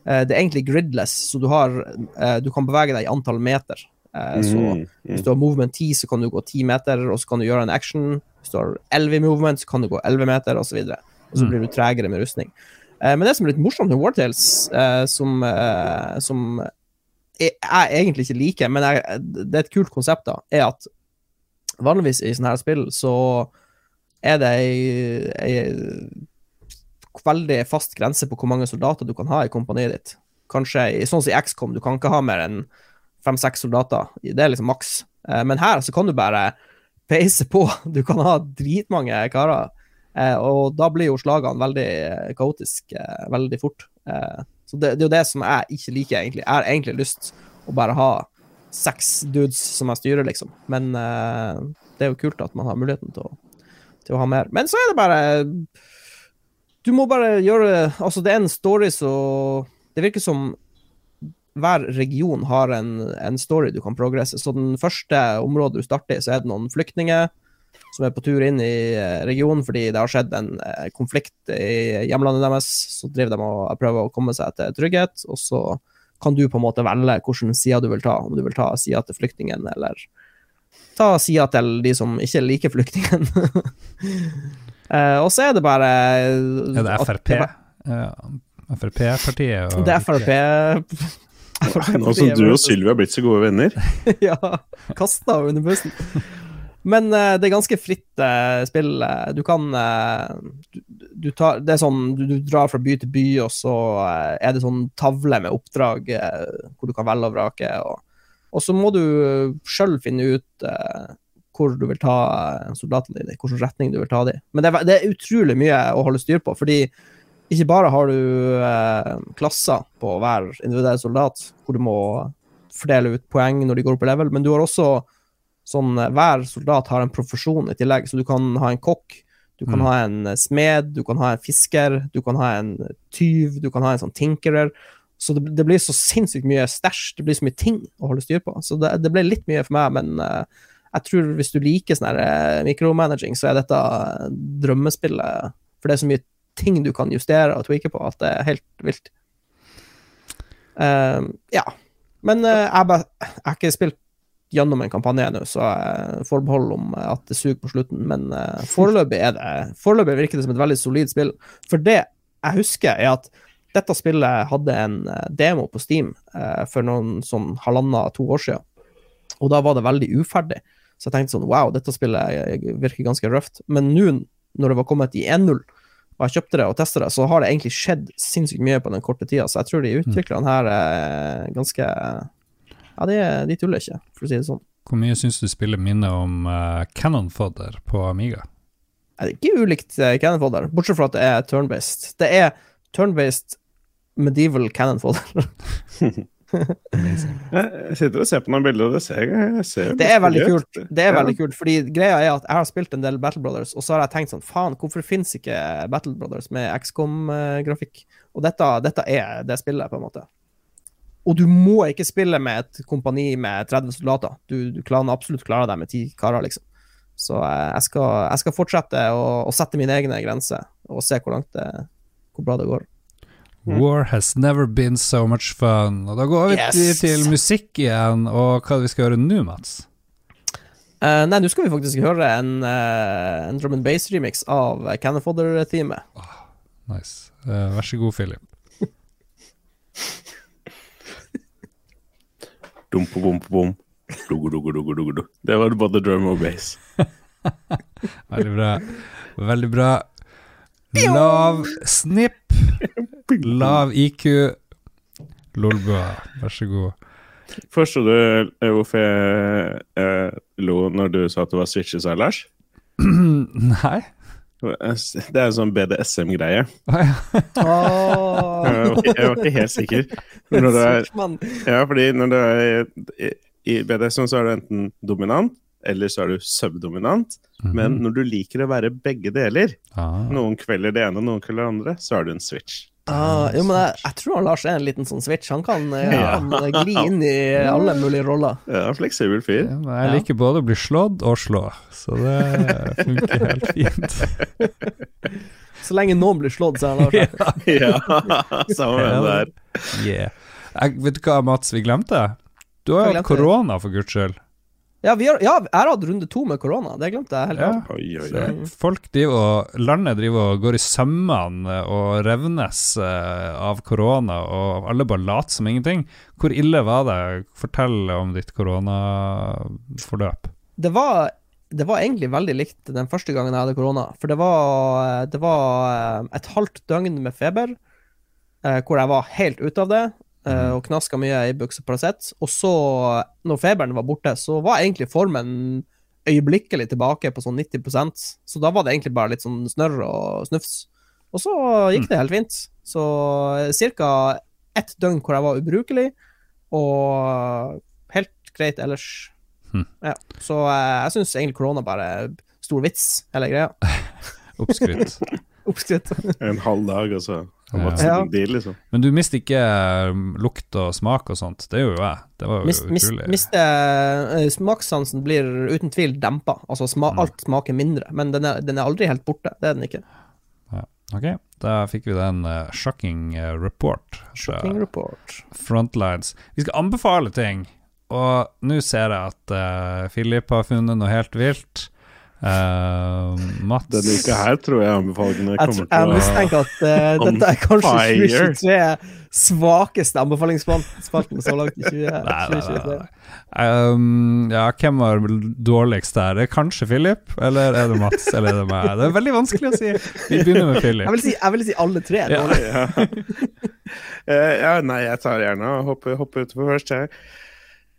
eh, Det er egentlig gridless, så du har eh, Du kan bevege deg i antall meter. Eh, Så Mm, hvis du har movement 10, så kan du gå 10 meter, og så kan du gjøre en action. Hvis du har 11 i movement, så kan du gå 11 meter, osv. Og, så og så Mm. blir du tregere med rustning. Eh, Men det som er litt morsomt med Wartales, eh, som, som jeg, jeg egentlig ikke liker, men jeg, det er et kult konsept, da, er at vanligvis i sånne her spill så er det ei, ei veldig fast grense på hvor mange soldater du kan ha i kompaniet ditt. Kanskje sånn som i XCOM, du kan ikke ha mer enn fem-seks soldater. Det er liksom maks. Eh, Men her så kan du bare peise på. Du kan ha dritmange karer. Eh, og da blir jo slagene veldig eh, kaotiske veldig fort. Så det, det er jo det som jeg ikke liker, egentlig. Jeg har egentlig lyst å bare ha seks dudes som jeg styrer, liksom. Men uh, det er jo kult at man har muligheten til å, til å ha mer. Men så er det bare Du må bare gjøre Altså, det er en story så Det virker som hver region har en, en story du kan progresse. Så den første området du starter i, så er det noen flyktninger som er på tur inn i eh, regionen fordi det har skjedd en eh, konflikt i hjemlandet deres. Så driver de og prøver å komme seg til trygghet, og så kan du på en måte velge hvilken side du vil ta. Om du vil ta sida til flyktningen, eller ta sida til de som ikke liker flyktningen. uh, og så er det bare Er det Frp? Ja, Frp-partiet? og- Det er Frp. Nå som du og Sylvi har blitt så gode venner. ja, kasta under bussen. Men uh, det er ganske fritt uh, spill. eh, Du kan uh, du, du tar, Det er sånn du, du drar fra by til by, og så er det sånn tavle med oppdrag hvor du kan velge og vrake. Og, og så må du sjøl finne ut hvor du vil ta soldatene dine, hvilken retning du vil ta dem. Men det er, det er utrolig mye å holde styr på, fordi ikke bare har du klasser på hver individuell soldat, hvor du må fordele ut poeng når de går opp i level, men du har også sånn eh, Hver soldat har en profesjon i tillegg, så du kan ha en kokk, du kan Mm. ha en eh, smed, du kan ha en fisker, du kan ha en tyv, du kan ha en sånn tinkerer. Så det, det blir så sinnssykt mye stæsj, det blir så mye ting å holde styr på. Så det, det ble litt mye for meg, men uh, jeg tror hvis du liker sånn eh, så er dette eh, drømmespillet. For det er så mye ting du kan justere og tweake på, at det er helt vilt. Uh, ja. Men uh, jeg, bare, jeg har ikke spilt gjennom en kampanje nå, så forbehold om at det suger på slutten. Men uh, foreløpig det Foreløpig virker det som et veldig solid spill. For det jeg husker, er at dette spillet hadde en uh, demo på Steam uh, for noen sånn halvannet-to år siden. Og da var det veldig uferdig. Så jeg tenkte sånn wow, dette spillet virker ganske røft. Men nå, når det var kommet i 1.0, og jeg kjøpte det og testa det, så har det egentlig skjedd sinnssykt mye på den korte tida. Så jeg tror de utviklerne her er ganske ja, de, de tuller ikke, for å si det sånn. Hvor mye syns du spillet minner om uh, Cannon Fodder på Amiga? Det er ikke ulikt uh, Cannon Fodder, bortsett fra at det er turn-based. Det er turn-based medieval Cannon Fodder. jeg sitter og ser på noen bilder, og det ser jeg ser Det er veldig kult. Det er ja. veldig kult, fordi greia er at jeg har spilt en del Battle Brothers, og så har jeg tenkt sånn Faen, hvorfor finnes ikke Battle Brothers med XCOM-grafikk? Eh, og dette, dette er det spillet, på en måte. Og du må ikke spille med et kompani med 30 soldater. Du, du klarer absolutt klare deg med ti karer, liksom. Så eh, jeg, skal, jeg, skal, fortsette å, å, sette mine egne grenser og se hvor langt det, hvor bra det går. Mm. War has never been so much fun. Og da går vi yes. til musikk igjen, og hva vi skal gjøre nå, Mats? Uh, nei, nå skal vi faktisk høre en, uh, en drum and bass-remix av Cannon Fodder-teamet. Oh, nice. Uh, vær så god, Philip. Dumpo-bom-bom. Det var både drum og bass. Veldig bra. Veldig bra. Lav snipp. Lav IQ. Lolbua, vær så god. Forsto du eh, hvorfor jeg eh, lo når du sa at det var switches her, Lars? Nei. Det er en sånn BDSM-greie. Oh, jeg, var ikke helt sikker. Når det er, ja, fordi når det er i BDSM så er du enten dominant, eller så er du subdominant. -hmm. Men når du liker å være begge deler, ah. noen kvelder det ene og noen kvelder det andre, så er du en switch. Ah, jo, men jeg, jeg, tror Lars er en liten sånn switch. Han kan, eh, ja. han eh, gli inn i alle mulige roller. Ja, fleksibel fyr. Ja, jeg liker både å bli slått og slå, så det funker helt fint. Så lenge noen blir slått, så er han Lars. ja, samme der. Yeah. Jeg, vet du hva, Mats, vi glemte? Du har jo korona, for guds skyld. Ja, har, ja, jeg har hatt runde to med korona. Det glemte jeg helt. Ja. Oi, oi, oi. Folk driver og Landet driver og går i sømmene og revnes uh, av korona, og alle bare later som ingenting. Hvor ille var det? Fortell om ditt koronaforløp. Det var, det var egentlig veldig likt den første gangen jeg hadde korona. For det var, det var eh, et halvt døgn med feber, uh, hvor jeg var helt ute av det. Uh, og knaska mye i Ibux og Paracet. Og så, når feberen var borte, så var egentlig formen øyeblikkelig tilbake på sånn 90% Så da var det egentlig bare litt sånn snørr og snufs. Og så gikk det helt fint. Så ca. ett døgn hvor jeg var ubrukelig, og helt greit ellers. Mm. Ja, så uh, jeg syns egentlig korona bare er stor vits, hele greia. Oppskrytt. Oppskrytt. en halv dag, altså. Ja. Deal, liksom. Men du mister ikke um, lukt og smak og sånt? Det gjorde jo jeg. Det var jo mist, utrolig. Mist, uh, smakssansen blir uten tvil dempa. Altså sma mm. alt smaker mindre. Men den er, den er, aldri helt borte. Det er den ikke. Ja. Ok, da fikk vi den uh, shocking report. Shocking report. Frontlines. Vi skal anbefale ting, og nå ser jeg at uh, Philip har funnet noe helt vilt. Uh, Mats Denne uka her tror jeg anbefalingene kommer til å Jeg mistenker at uh, dette er kanskje 2023 svakeste anbefalingsspalten så langt i 2023. Um, ja, hvem var dårligst der? Er det kanskje Philip, eller er det Mats, eller er det meg? Det er veldig vanskelig å si. Vi begynner med Philip. Jeg vil si, jeg vil si alle tre Ja. Ja. uh, ja, nei, jeg tar gjerne og hopper, hopper utfor først, jeg.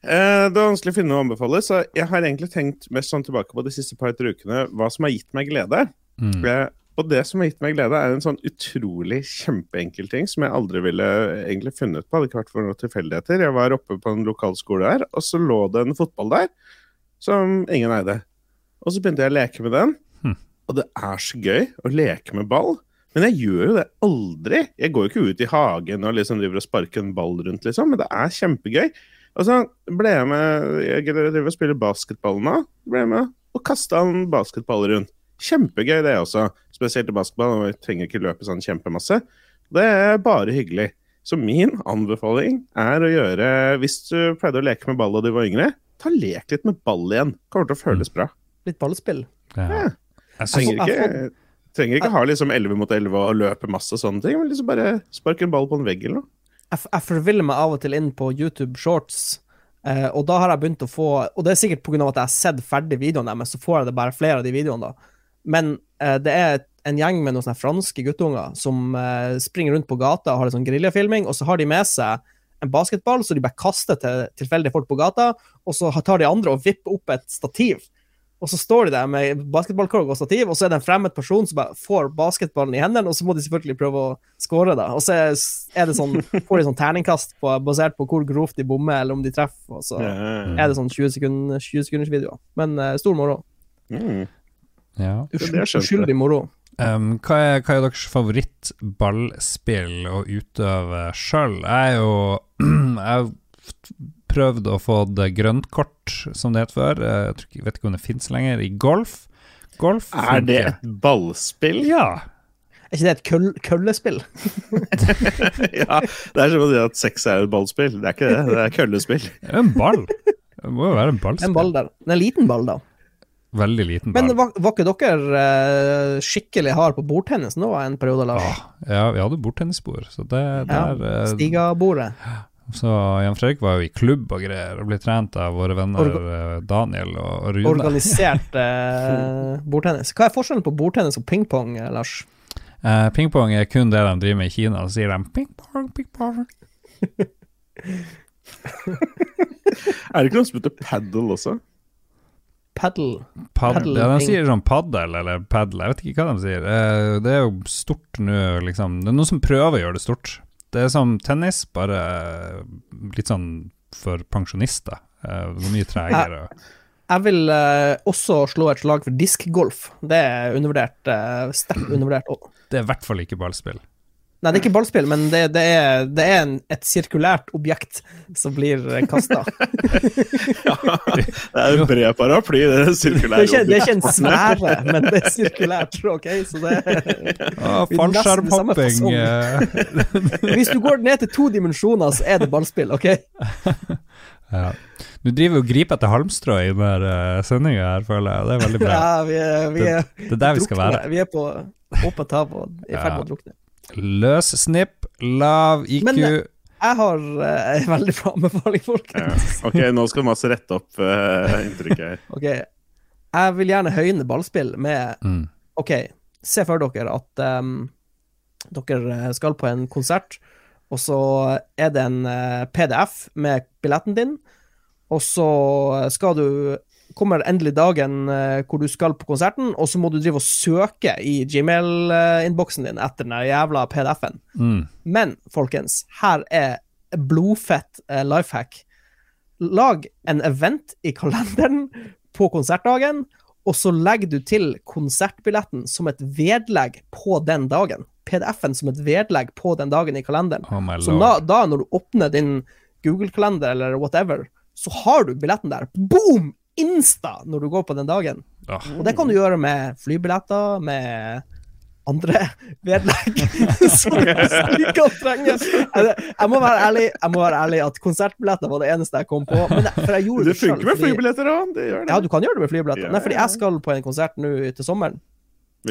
Eh, det er vanskelig å finne noe å anbefale, så jeg har egentlig tenkt mest sånn tilbake på de siste par-tre ukene hva som har gitt meg glede. Mm. Eh, og det som har gitt meg glede, er en sånn utrolig kjempeenkel ting som jeg aldri ville egentlig funnet på, hadde ikke vært for noen tilfeldigheter. Jeg var oppe på en lokal skole der, og så lå det en fotball der som ingen eide. Og så begynte jeg å leke med den, mm. og det er så gøy å leke med ball. Men jeg gjør jo det aldri. Jeg går jo ikke ut i hagen og liksom driver og sparker en ball rundt, liksom, men det er kjempegøy. Og så ble jeg med Jeg driver og spiller basketball nå. Ble jeg med og kasta en basketball rundt. Kjempegøy, det også. spesielt i basketball, og vi trenger ikke løpe sånn kjempemasse. Det er bare hyggelig. Så min anbefaling er å gjøre Hvis du pleide å leke med ball da du var yngre, ta lek litt med ball igjen. Kommer til å føles bra. Litt ballspill? Ja. Ja. Jeg Trenger ikke, trenger ikke ha liksom 11 mot 11 og løpe masse og sånne ting, men liksom bare sparke en ball på en vegg eller noe. Jeg, forviller meg av og til inn på YouTube Shorts, eh, og da har jeg begynt å få Og det er sikkert pga. at jeg har sett ferdig videoene deres, så får jeg det bare flere av de videoene, da. Men eh, det er en gjeng med noen sånne franske guttunger som eh, springer rundt på gata og har litt sånn geriljafilming, og så har de med seg en basketball, så de bare kaster til tilfeldige folk på gata, og så tar de andre og vipper opp et stativ. Og så står de der med basketballkorg og stativ, og så er det en fremmed person som bare får basketballen i hendene, og så må de selvfølgelig prøve å score da. Og så er det sånn, får de sånn terningkast på, basert på hvor grovt de bommer, eller om de treffer, og så er det sånn 20 sekund, 20 sekunders videoer. Men uh, stor moro. Mm. ja. Uskyldig moro. Um, hva, er, hva er deres favorittballspill å utøve sjøl? Jeg er jo Jeg prøvd å få det grønnkort, som det het før. Jeg tror jeg vet ikke om det fins lenger. I golf. Golf Er det et ballspill? Ja. Er ikke det et køll, køllespill? ja, det er som å si at sex er et ballspill. Det er ikke det, det er køllespill. Det er en ball. Det må jo være en ballspill. En ball der. En liten ball, da. Veldig liten ball. Men var, var ikke dere uh, skikkelig hard på bordtennis nå en periode, Lars? Ah, ja, vi hadde bordtennisbord, så det Ja, er uh, Stigabordet. Så Jan Fredrik var jo i klubb og greier, og ble trent av våre venner Orga- eh, Daniel og, Rune. Organisert eh, bordtennis. Hva er forskjellen på bordtennis og pingpong, eh, Lars? Eh, Pingpong er kun det de driver med i Kina, så sier de pingpong, pingpong. Er det ikke noe som heter padel også? Paddle. Pad Paddle ja, de sier sånn paddel eller padel, jeg vet ikke hva de sier. Eh, det er jo stort nå, liksom. Det er noen som prøver å gjøre det stort. Det er som tennis, bare eh, litt sånn for pensjonister. Eh, mye tregere. Jeg vil eh, også slå et slag for diskgolf. Det er undervurdert. Sterkt undervurdert. Og- Det er i hvert fall ikke ballspill. Nei, det er ikke ballspill, men det, det er, det er en, et sirkulært objekt som blir kasta. Ja, det er en bred paraply, det er Det, sirkulære objektet. det er ikke en svære, sfære, men det er sirkulært. OK, så det er samme Fallskjermhopping. fasong. eh, Hvis du går ned til to dimensjoner, så er det ballspill, OK? ja. Du driver og griper etter halmstrå i denne uh, sendinga her, føler jeg. Det er veldig bra. Ja, vi er, vi er, Det er der vi skal være. Vi er på åpent hav og i ferd med å drukne. Løs snipp, lav IQ. Men, Jeg har uh, en veldig bra anbefaling, Ja. Ok, nå skal Mads rette opp uh, inntrykket her. OK. Jeg vil gjerne høyne ballspill med mm. OK, se for dere at um, dere skal på en konsert, og så er det en eh, PDF med billetten din, og så skal du Kommer endelig dagen eh, hvor du skal på konserten, og så må du drive og søke i Gmail-innboksen din etter den jævla PDF-en. Mm. Men folkens, her er blodfett eh, life hack. Lag en event i kalenderen på konsertdagen, og så legger du til konsertbilletten som et vedlegg på den dagen. PDF-en som et vedlegg på den dagen i kalenderen. Oh Så da, da når du åpner din Google-kalender eller whatever, så har du billetten der. Boom! Insta! Når du går på den dagen. Ah. Og det kan du gjøre med flybilletter, med andre vedlegg som du kan. Jeg, må være ærlig Jeg må være ærlig at konsertbilletter var det eneste jeg kom på. Men jeg, for jeg gjorde Det det funker med flybilletter òg, det det. Ja, du kan gjøre det med flybilletter. Ja, Nei, fordi jeg skal på en konsert nå til sommeren,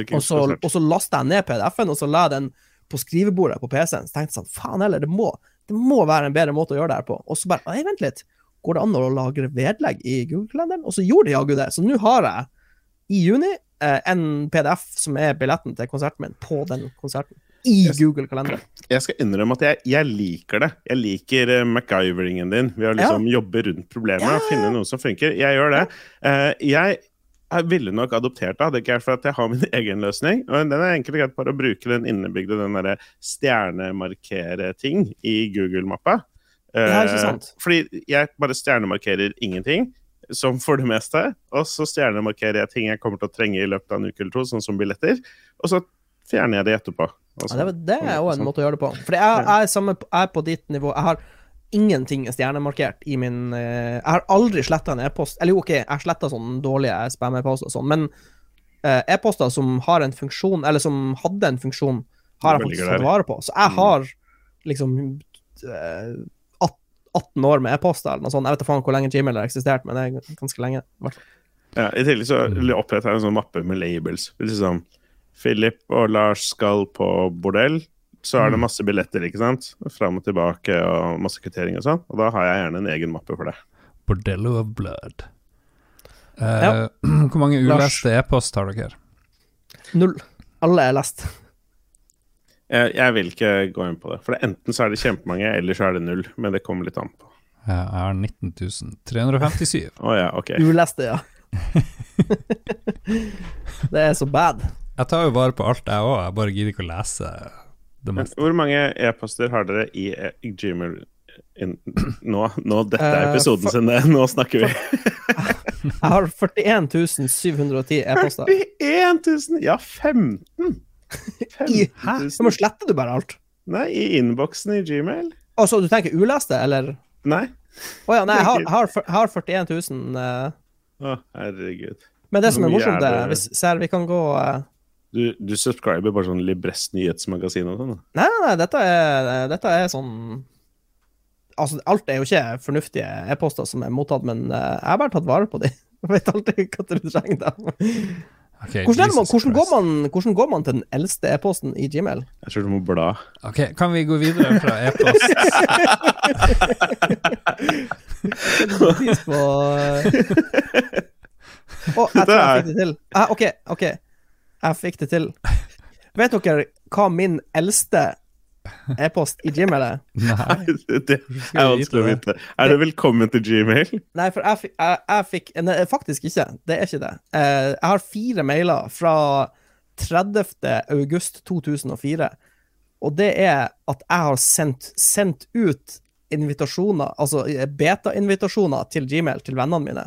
og så, og så lasta jeg ned PDF-en, og så la jeg den på skrivebordet på PC-en. Så tenkte jeg sånn, faen heller, det må, det må være en bedre måte å gjøre det her på. Og så bare, nei, vent litt, går det an å lagre vedlegg i Google-kalenderen? Og så gjorde de jaggu det. Så nå har jeg i juni eh, en PDF som er billetten til konserten min på den konserten. I Google-kalenderen. Jeg skal innrømme at jeg, jeg liker det. Jeg liker uh, MacGyveringen din. Ved å liksom jobbe rundt problemet og finne noe som funker. Jeg gjør det. Uh, jeg jeg ville nok adoptert det, hadde ikke vært for at jeg har min egen løsning. Og den er enkelt greit bare å bruke den innebygde den derre stjernemarkere-ting i Google-mappa. Ja, ikke Eh, sant? Fordi jeg bare stjernemarkerer ingenting, som for det meste. Og så stjernemarkerer jeg ting jeg kommer til å trenge i løpet av en uke eller to, sånn som billetter. Og så fjerner jeg det etterpå. Og Ja, det, det er òg en sånn. måte å gjøre det på. For jeg, jeg, jeg er på ditt nivå. Jeg har ingenting stjernemarkert i min eh, Jeg har aldri sletta en e-post. Eller jo, OK, jeg sletta sånne dårlige spam-e-poster og sånn, men eh, e-poster som har en funksjon, eller som hadde en funksjon, har jeg faktisk tatt vare på. Så jeg Mm. har liksom 18 år med e-post eller noe sånt. Jeg vet da faen hvor lenge Gmail har eksistert, men det er ganske lenge. i. Ja, I tillegg så oppretta jeg en sånn mappe med labels. Liksom, Philip og Lars skal på bordell. Så er det Mm. masse billetter, ikke sant? Fram og tilbake og masse kvittering og sånn. Og da har jeg gjerne en egen mappe for det. Bordello of blood. Eh, Ja. Hvor mange uleste e-post har dere? Null. Alle er lest. Jeg, jeg vil ikke gå inn på det. For det, enten så er det kjempemange, eller så er det null. Men det kommer litt an på. Jeg har 19 357. Å ja, OK. Uleste, ja. det er så bad. Jeg tar jo vare på alt, jeg òg. Jeg bare gidder ikke å lese det meste. Hvor mange e-poster har dere i eh, Gmail in, nå, nå, dette er Eh, episoden for- sin, det. Nå snakker vi. Jeg har 41 710 e-poster. 41 000! Ja, 15! 15 I- 000. Så må sletter du bare alt. Nei, i innboksen i Gmail. Altså, du tenker uleste, eller? Nei. Å ja, nei, jeg har, har, har 41 000. Uh... Å, herregud. Men det som er morsomt, er hvis ser, vi kan gå uh... Du, du subscriber bare sånn Libress nyhetsmagasin og sånn? Nei, nei, nei, dette er, dette er sånn Altså, alt er jo ikke fornuftige e-poster som er mottatt, men uh, jeg har bare tatt vare på dem. Jeg vet alltid hva du trenger dem. Ok, Hvordan, man, hvordan, går man, hvordan går man til den eldste e-posten i Gmail? Jeg tror du må bla. Ok, Kan vi gå videre fra e-post? På eh, Å, jeg tror jeg fikk det til. Ah, OK, OK. Jeg fikk det til. Vet dere hva min eldste e-post i Gmail er? Nei. Det er vanskelig å vite. Er det velkommen til Gmail? Nei, for jeg, jeg, jeg fikk Nei, faktisk ikke. Det er ikke det. Eh, jeg har fire mailer fra 30. august 2004, og det er at jeg har sendt, sendt ut invitasjoner, altså eh, beta-invitasjoner til Gmail til vennene mine.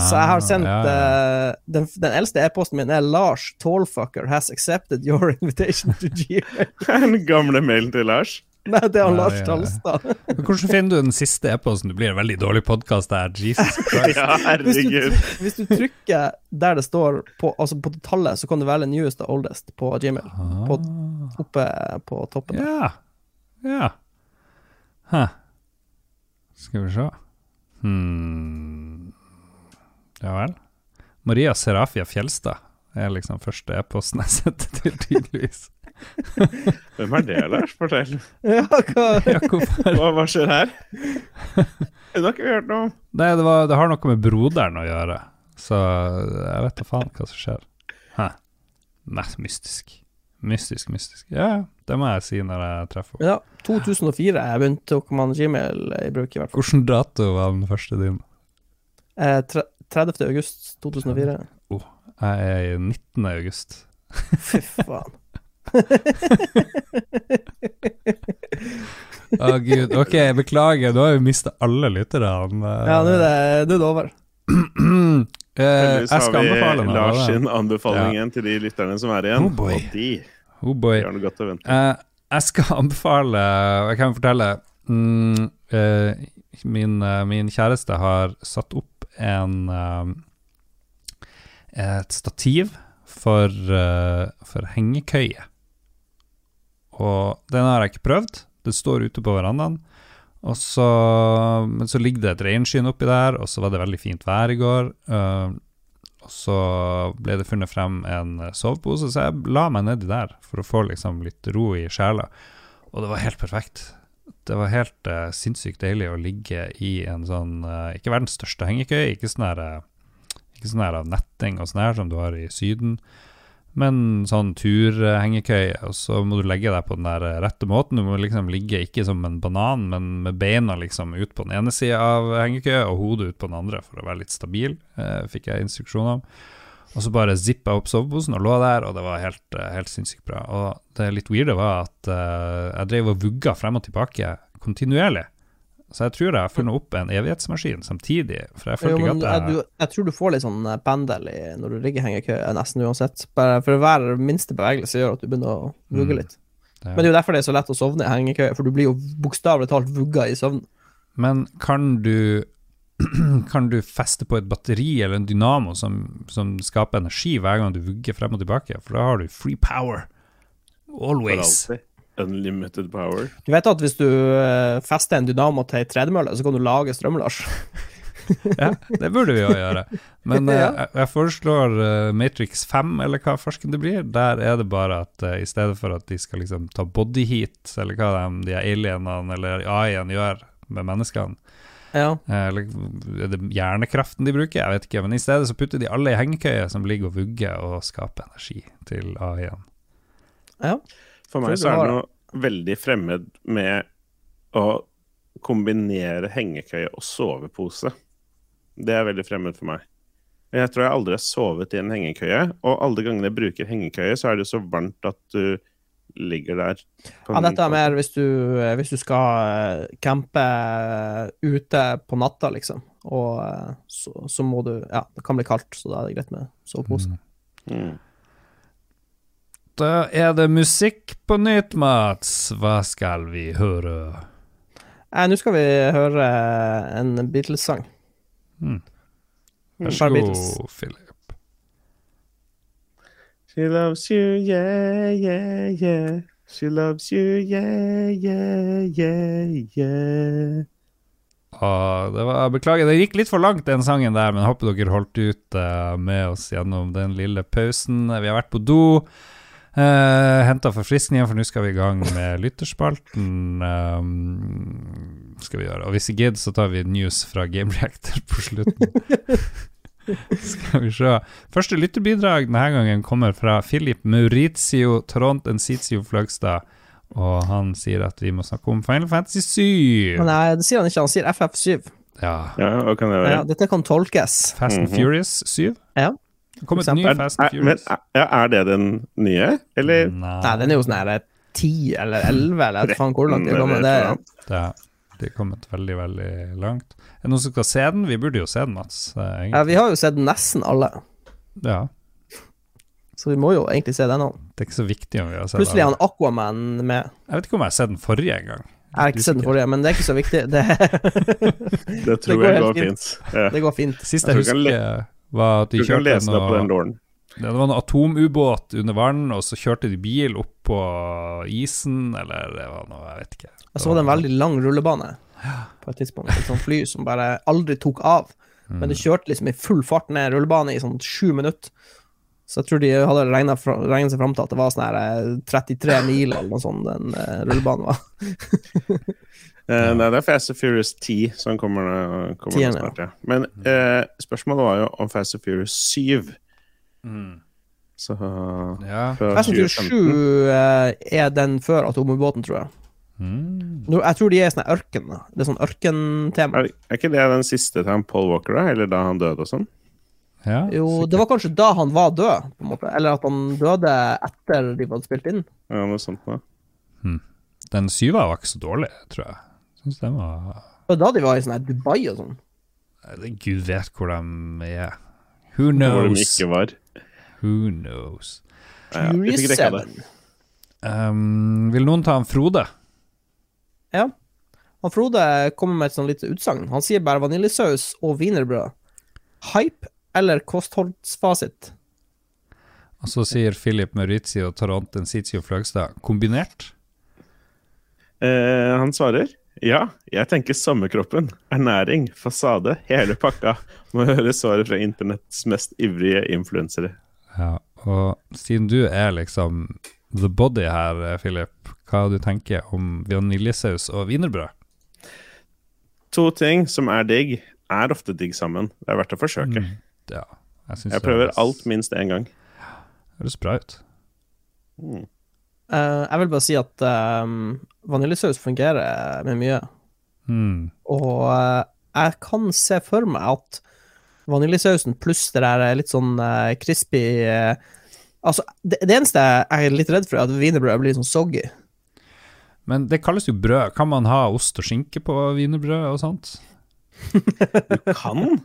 Så jeg har sendt Ah, ja, ja. Uh, den, den eldste e-posten min er Lars Tallfucker has accepted your invitation to Gmail. Den gamle mailen til Lars? Nei, det er Ja, Lars ja. Talstad. Hvordan finner du den siste e-posten? Det blir en veldig dårlig podkast der. Jesus Christ. Ja, Hvis du, herregud. hvis du trykker der det står på, altså på tallet, så kan du velge newest og oldest på Gmail. På, Ah. oppe på toppen. Ja. Ja. Huh. Skal vi se hmm. Ja vel. Maria Serafia Fjelstad er liksom første e-posten jeg setter til, tydeligvis. Hvem er det, Lars? Fortell. Ja, hva? Ja. Hva, hva skjer her? Det har ikke vi hørt noe om. Nei, det, var, det har noe med broderen å gjøre, så jeg vet da faen hva som skjer. Hæ. Nei, mystisk. Mystisk, mystisk. Ja, det må jeg si når jeg treffer henne. Ja, 2004 jeg begynte å komme med Gmail i bruk, i hvert fall. Hvilken dato var den første din? Eh, tre- 30. august 2004. Jeg er i 19. august. Fy faen. Å gud, ok, beklager, nå har vi mista alle lytterne. Ja, nå er det, nå er det over. Eh, jeg skal har vi anbefale noe. Lars sin anbefaling ja. til de lytterne som er igjen. Oh boy. og de Oh boy. har noe godt å vente. Eh, jeg skal anbefale Jeg kan fortelle mm, eh, min, eh, min kjæreste har satt opp en eh, Et stativ for, eh, for hengekøye. Og den har jeg ikke prøvd. Det står ute på verandaen. Og så, men så ligger det et reinskinn oppi der, og så var det veldig fint vær i går. Uh, og så ble det funnet frem en sovepose, så jeg la meg nedi der for å få liksom litt ro i sjela. Og det var helt perfekt. Det var helt uh, sinnssykt deilig å ligge i en sånn uh, Ikke verdens største hengekøye, ikke sånn her eh, Ikke sånn her av netting og sånn her som du har i Syden, men sånn turhengekøye. Og så må du legge deg på den der rette måten. Du må liksom ligge ikke som en banan, men med beina liksom ut på den ene sida av hengekøya og hodet ut på den andre for å være litt stabil, eh, fikk jeg instruksjon om. Og så bare zippa jeg opp soveposen og lå der, og det var helt, eh, helt sinnssykt bra. Og det litt weirde var at uh, jeg drev og vugga frem og tilbake kontinuerlig. Så jeg tror jeg har funnet opp en evighetsmaskin samtidig, for jeg følte ikke at jeg du, jeg tror du får litt sånn eh, pendel i, når du ligger i hengekøye, nesten uansett. Bare for hver minste bevegelse gjør at du begynner å vugge Mm. litt. det- Men det er jo derfor det er så lett å sovne i hengekøye, for du blir jo bokstavelig talt vugga i søvn. Men kan du kan du feste på et batteri eller en dynamo som, som skaper energi hver gang du vugger frem og tilbake, for da har du free power. Always. Unlimited power. Du vet at hvis du eh, fester en dynamo til ei tredemølle, så kan du lage strøm, Lars? Ja, det burde vi jo gjøre. Men eh, Ja. jeg, jeg foreslår eh, Matrix 5, eller hva farsken det blir. Der er det bare at i stedet for at de skal liksom ta body heat, eller hva de, de alienene eller AI-en gjør med menneskene, Ja. eh, eller er det hjernekraften de bruker, jeg vet ikke, men i stedet så putter de alle i hengekøye som ligger og vugger og skaper energi til AI-en. ja. For meg så er det noe veldig fremmed med å kombinere hengekøye og sovepose. Det er veldig fremmed for meg. Jeg tror jeg aldri har sovet i en hengekøye, og alle gangene jeg bruker hengekøye, så er det jo så varmt at du ligger der. ja, dette er mer hvis du, eh, hvis du skal eh, campe eh, ute på natta, liksom. Og så, så må du Ja, det kan bli kaldt, så da er det greit med sovepose. Mm. Da er det musikk på nytt, Mats. Hva skal vi høre? Eh, Nå skal vi høre en Beatles-sang. Mm. Vær så god, Philip. She loves you, yeah, yeah, yeah. She loves you, yeah, yeah, yeah, yeah. Ah, det var, beklager, det gikk litt for langt den sangen der, men håper dere holdt ut uh, med oss gjennom den lille pausen. Vi har vært på do, uh, henta forfriskninger, for nå skal vi i gang med lytterspalten. Um, skal vi gjøre. Og hvis vi gidder, så tar vi news fra Game Reactor på slutten. skal vi se. Første lytterbidrag denne gangen kommer fra Philip Maurizio Trond Ensitio Fløgstad. Og han sier at vi må snakke om Final Fantasy 7. Nei, det sier han ikke, han sier FF7. Ja. Ja, kan det være? Ja, dette kan tolkes. Fast and Mhm. Furious 7. Ja. Det kom et ny Er, Fast and er, men, Furious. er, ja, er det den nye, eller? Nei, Nei, den er jo sånn her eh, 10 eller 11, eller jeg vet faen hvor langt de kommer. Det, det, det er kommet veldig, veldig langt. Er det noen som skal se den? Vi burde jo se den, Mats. eh, ja, vi har jo sett nesten alle, Ja, så vi må jo egentlig se den òg. det er ikke så viktig om vi har sett Plutselig er han Aquaman med. Jeg vet ikke om jeg har sett den forrige en gang. Jeg har ikke sett den forrige, men det er ikke så viktig. Det, Det tror går jeg går fint. fint. Ja. det går fint. Sist Jeg jeg du kan husker, var at de kjørte noe, det var noe atomubåt under vann, og så kjørte de bil opp på isen, eller det var noe, jeg vet ikke. Og så var det en veldig lang rullebane på et tidspunkt. Et sånt fly som bare aldri tok av. Men det kjørte liksom i full fart ned rullebane i sånn sju minutter. Så jeg tror de hadde regna seg fram til at det var sånn her eh, 33 mil eller noe sånt den uh, rullebanen var. Eh, nei, det er Fast and Furious 10 som kommer, kommer nå Tieren, ja. snart, ja. Men uh, spørsmålet var jo om Fast and Furious 7. Mm. Så Ja. Fast and Furious 7 2015. eh, er den før atomubåten, tror jeg. Mm. Jeg tror de er sånn ørken. da. Det er sånn ørkentema. Er, er ikke det den siste til Paul Walker, da? Eller da han døde og sånn? ja. Jo, det var kanskje da han var død, på en måte. Eller at han døde etter de hadde spilt inn. Ja, noe sånt da. Den syva var ikke så dårlig, tror jeg. Syns den var Det var da de var i sånn her Dubai og sånn. Gud vet hvor de er. Who Hvor de knows? ikke var. Who knows? Ja, vi fikk Furious det. 7. Um, vil noen ta en Frode? Ja. Han Frode kommer med et sånn lite utsagn. Han sier bare vaniljesaus og wienerbrød. Hype eller kostholdsfasit? Og så sier Philip Maurizio Taranten Sitio Fløgstad kombinert. Eh, han svarer ja, jeg tenker sommerkroppen, ernæring, fasade, hele pakka. Må høre svaret fra internetts mest ivrige influensere. Ja, og siden du er liksom the body her, eh, Philip, hva du tenker om vaniljesaus og wienerbrød? To ting som er digg, er ofte digg sammen. Det er verdt å forsøke. Mm, Ja, jeg Jeg prøver høres- alt minst én gang. Det Høres bra ut. Mm. Uh, jeg vil bare si at um, vaniljesaus fungerer med mye. Mm. Og uh, jeg kan se for meg at vaniljesausen pluss det der litt sånn uh, crispy eh, Altså, det, det eneste jeg er litt redd for, er at wienerbrød blir sånn soggy. Men det kalles jo brød. Kan man ha ost og skinke på wienerbrød og sånt? du Kan?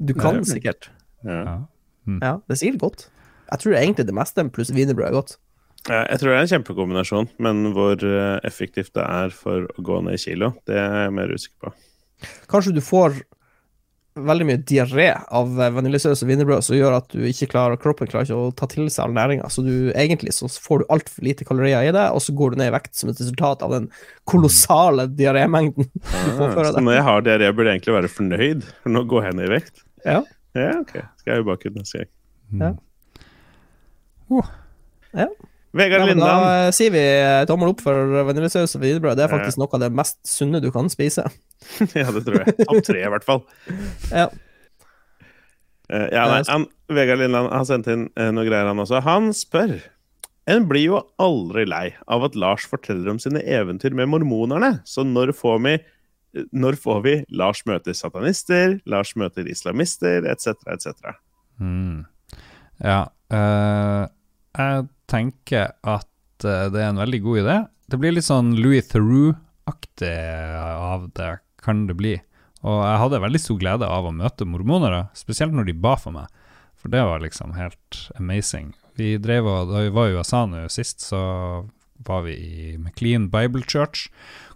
Du kan sikkert. Ja. Ja. Ja, det er sikkert godt. Jeg tror egentlig det meste pluss wienerbrød er godt. Eh, Jeg tror det er en kjempekombinasjon, men hvor eh, effektivt det er for å gå ned i kilo, det er jeg mer usikker på. Kanskje du får veldig mye diaré av eh, vaniljesaus og wienerbrød som gjør at du ikke klarer, kroppen klarer ikke å ta til seg all næringa. Så du, egentlig så får du altfor lite kalorier i det, og så går du ned i vekt som et resultat av den kolossale diarémengden. Ja, påføre så når jeg har diaré, burde jeg egentlig være fornøyd, for nå går jeg ned i vekt. Ja. Ja, ok. Skal jeg jo bake ut neste gang. Ja. Oh. Vegard Nei, men da eh, sier vi eh, tommel opp for vaniljesaus og wienerbrød. Det er faktisk noe av det mest sunne du kan spise. ja, det tror jeg. Av tre, i hvert fall. Ja. Uh, ja, nei, han, Vegard Lindland har sendt inn uh, noe greier, han også. Han spør En blir jo aldri lei av at Lars forteller om sine eventyr med mormonerne, så når får vi når får vi Lars møter satanister, Lars møter islamister, etc., etc.? Mm. Ja. Uh, jeg tenker at eh, det er en veldig god idé. Det blir litt sånn Louis Theroux-aktig av det, kan det bli. Og jeg hadde veldig stor glede av å møte mormonere, spesielt når de ba for meg. For det var liksom helt amazing. Vi drev og, Da vi var i USA nå sist, så var vi i McLean Bible Church,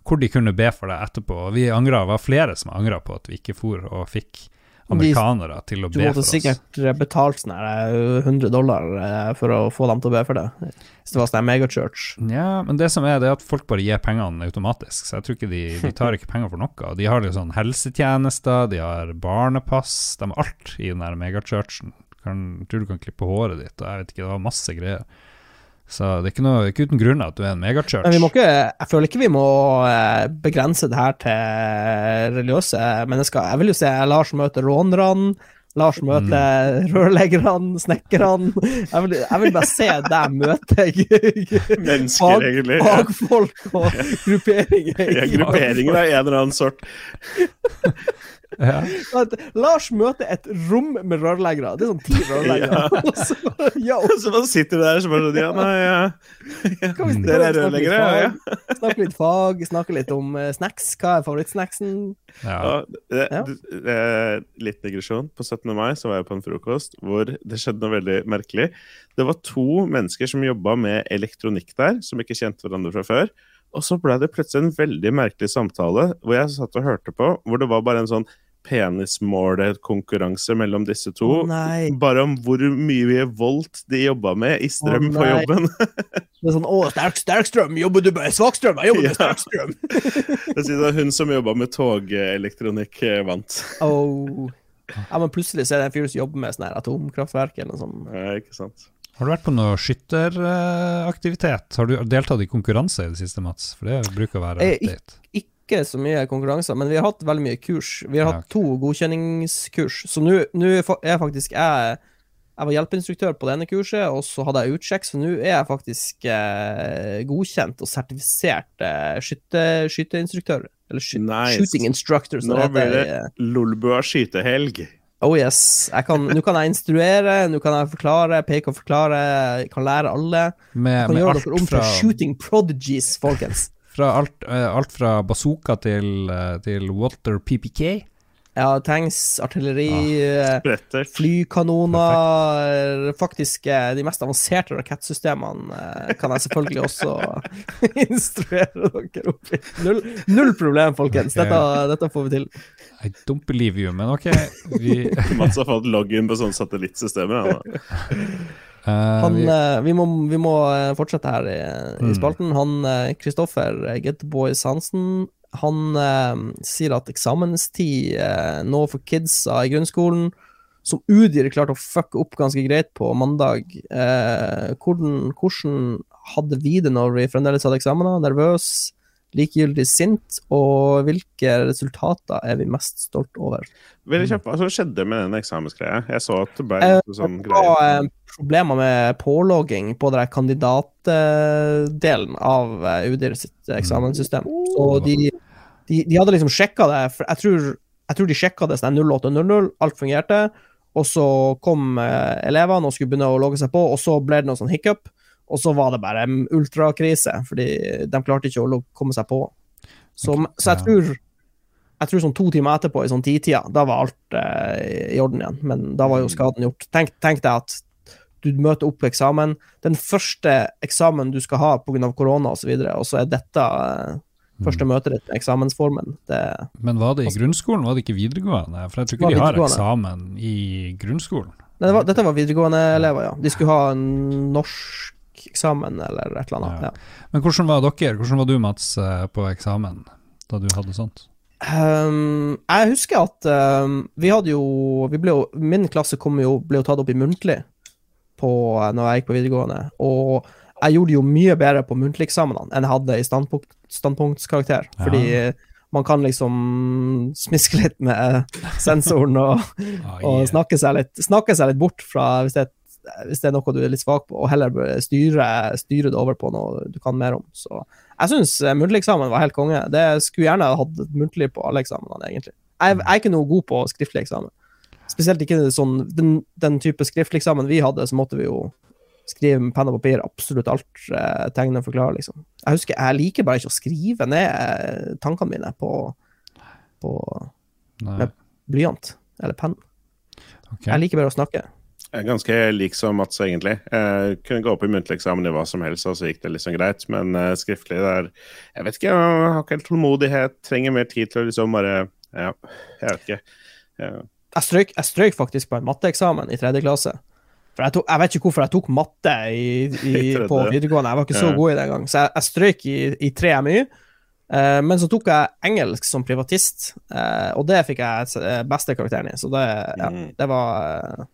hvor de kunne be for deg etterpå. Og vi angra, var flere som angra på at vi ikke for og fikk amerikanere til å be for måtte oss. sikkert eh, betalt sånn her, eh, 100 dollar eh, for å få dem til å be for det. Hvis det var sånn megachurch. Ja, men det som er, det er at folk bare gir pengene automatisk, så jeg tror ikke de, de tar ikke penger for noe. De har liksom helsetjenester, de har barnepass, de har alt i den der megachurchen. Kan, tror du kan klippe håret ditt, og jeg vet ikke, det var masse greier. Så det er ikke, noe, ikke uten grunn at du er en megachurch. Men vi må ikke, jeg føler ikke vi må eh, begrense det her til religiøse mennesker. Jeg vil jo se Lars møte rånerne, Lars møte rørleggerne, snekkerne. Jeg, vil- jeg vil bare se deg møte Mennesker, egentlig. Fagfolk og grupperinger. Ja, grupperinger av en eller annen sort. ja. At Lars møter et rom med rørleggere. Det er sånn ti rørleggere. Og så ja. Så man sitter der så bare sånn Ja, nei, ja. Dere er rørleggere, ja. fag? Snakke litt fag, snakke litt om eh, snacks. Hva er favorittsnacksen? Ja. Ja, det, Ja. det, eh, litt digresjon. På 17. mai så var jeg på en frokost hvor det skjedde noe veldig merkelig. Det var to mennesker som jobba med elektronikk der, som ikke kjente hverandre fra før. Og så ble det plutselig en veldig merkelig samtale hvor jeg satt og hørte på, hvor det var bare en sånn penismålekonkurranse mellom disse to. Oh, nei. Bare om hvor mye volt de jobba med i strøm oh, på jobben. Det er sånn Å, sterk, sterk strøm! Jobber du med svak strøm? Jeg jobber med Ja. sterk strøm! Sier det hun som jobba med togelektronikk, eh, vant. Oh. Ja, men plutselig så er det en fyr som jobber med sånn her atomkraftverk eller noe sånt. Ja, ikke sant. Har du vært på noe skytteraktivitet? Har du deltatt i konkurranse i det siste, Mats? For det bruker å være Eh, ik- update. Ikke så mye konkurranser, men vi har hatt veldig mye kurs. Vi har Ja, hatt to godkjenningskurs. Så nå nå er fa- faktisk jeg Jeg var hjelpeinstruktør på det ene kurset, og så hadde jeg utsjekk, så nå er jeg faktisk eh, godkjent og sertifisert eh, skytte, skytteinstruktør. Eller sky Nice. shooting instructor, som Nå det blir det eh, Lolbua skytehelg. Oh yes. Kan- Nå kan jeg instruere, nå kan jeg forklare, peke og forklare, jeg kan lære alle. Med, Jeg kan med gjøre alt dere om fra, til shooting prodigies, folkens. Fra alt, eh, alt fra bazooka til, eh, til Walter PPK. Ja, tanks, artilleri, ah, Brettert. flykanoner Faktisk eh, de mest avanserte rakettsystemene eh, kan jeg selvfølgelig også instruere dere opp i. Null, null problem, folkens. Dette, dette får vi til. I don't believe you, men ok. Vi, Mats har fått login på sånne satellittsystemer. Ja, eh, Han, vi, eh, vi, må, vi må eh, fortsette her i, i Mm. spalten. Han eh, Kristoffer eh, Getboys Hansen han eh, sier at eksamenstid eh, nå for kidsa i grunnskolen, som Udir klarte å fucke opp ganske greit på mandag eh, hvordan, hvordan hadde vi det når vi fremdeles hadde eksamener? Nervøs, likegyldig sint, og hvilke resultater er vi mest stolt over? Veldig kjapt, Hva som skjedde med den eksamensgreia? Jeg så at det ble Eh, sånn Det var eh, problemer med pålogging på den kandidatdelen av eh, UDIR sitt eksamenssystem. Så de, de, de hadde liksom sjekka det, jeg tror, jeg tror de sjekka det sånn 0800, alt fungerte. Og så kom eh, elevene og skulle begynne å logge seg på, og så ble det noe sånn hiccup. Og så var det bare en ultrakrise, fordi de klarte ikke å komme seg på. Så, så jeg tror jeg tror sånn to timer etterpå, i sånn titida, da var alt eh, i orden igjen. Men da var jo skaden gjort. Tenk, tenk deg at du møter opp på eksamen. Den første eksamen du skal ha pga. korona osv., og, så og så er dette eh, Første møtet ditt med eksamensformen. Det, Men var det i Altså- grunnskolen, var det ikke videregående? For jeg tror ikke de har eksamen i grunnskolen. Nei, det var, dette var videregående elever, ja. De skulle ha en norsk eksamen eller et eller annet. Ja. Ja. Men hvordan var dere? Hvordan var du, Mats, eh, på eksamen da du hadde sånt? Um, jeg husker at um, vi hadde jo, vi jo Min klasse kom jo, ble jo tatt opp i muntlig på, når jeg gikk på videregående. Og jeg gjorde jo mye bedre på muntligeksamenene enn jeg hadde i standpunkt, standpunktskarakter. Ja. Fordi man kan liksom smiske litt med sensoren og, og snakke, seg litt, snakke seg litt bort fra hvis det, er- hvis det er noe du er litt svak på, og heller styre, styre det over på noe du kan mer om. Så jeg syns muntlig eksamen var helt konge. Det skulle gjerne hatt muntlig på alle eksamenene, egentlig. Jeg, jeg er ikke noe god på skriftlig eksamen. Spesielt ikke sånn den, den type skriftlig eksamen vi hadde, så måtte vi jo skrive med penn og papir absolutt alt, eh, tegne og forklare, liksom. Jeg husker, jeg liker bare ikke å skrive ned eh, tankene mine på, på med- blyant eller penn. Okay. Jeg liker bare å snakke. Jeg er ganske lik som Mats, egentlig. Jeg kunne gå opp i muntlig eksamen i hva som helst, og så gikk det liksom greit. Men eh, skriftlig der Jeg vet ikke, jeg har ikke helt tålmodighet. Trenger mer tid til å liksom bare Ja, jeg vet ikke. Ja. Jeg strøk, jeg strøk, faktisk på en matteeksamen i tredje klasse. For jeg, tok, jeg vet ikke hvorfor jeg tok matte i, i, på videregående. Jeg var ikke så Ja. god i det engang. Så jeg, jeg strøyk i, i tre MY. Uh, men så tok jeg engelsk som privatist, uh, og det fikk jeg eh, beste karakteren i. Så det, ja, Mm. det var eh,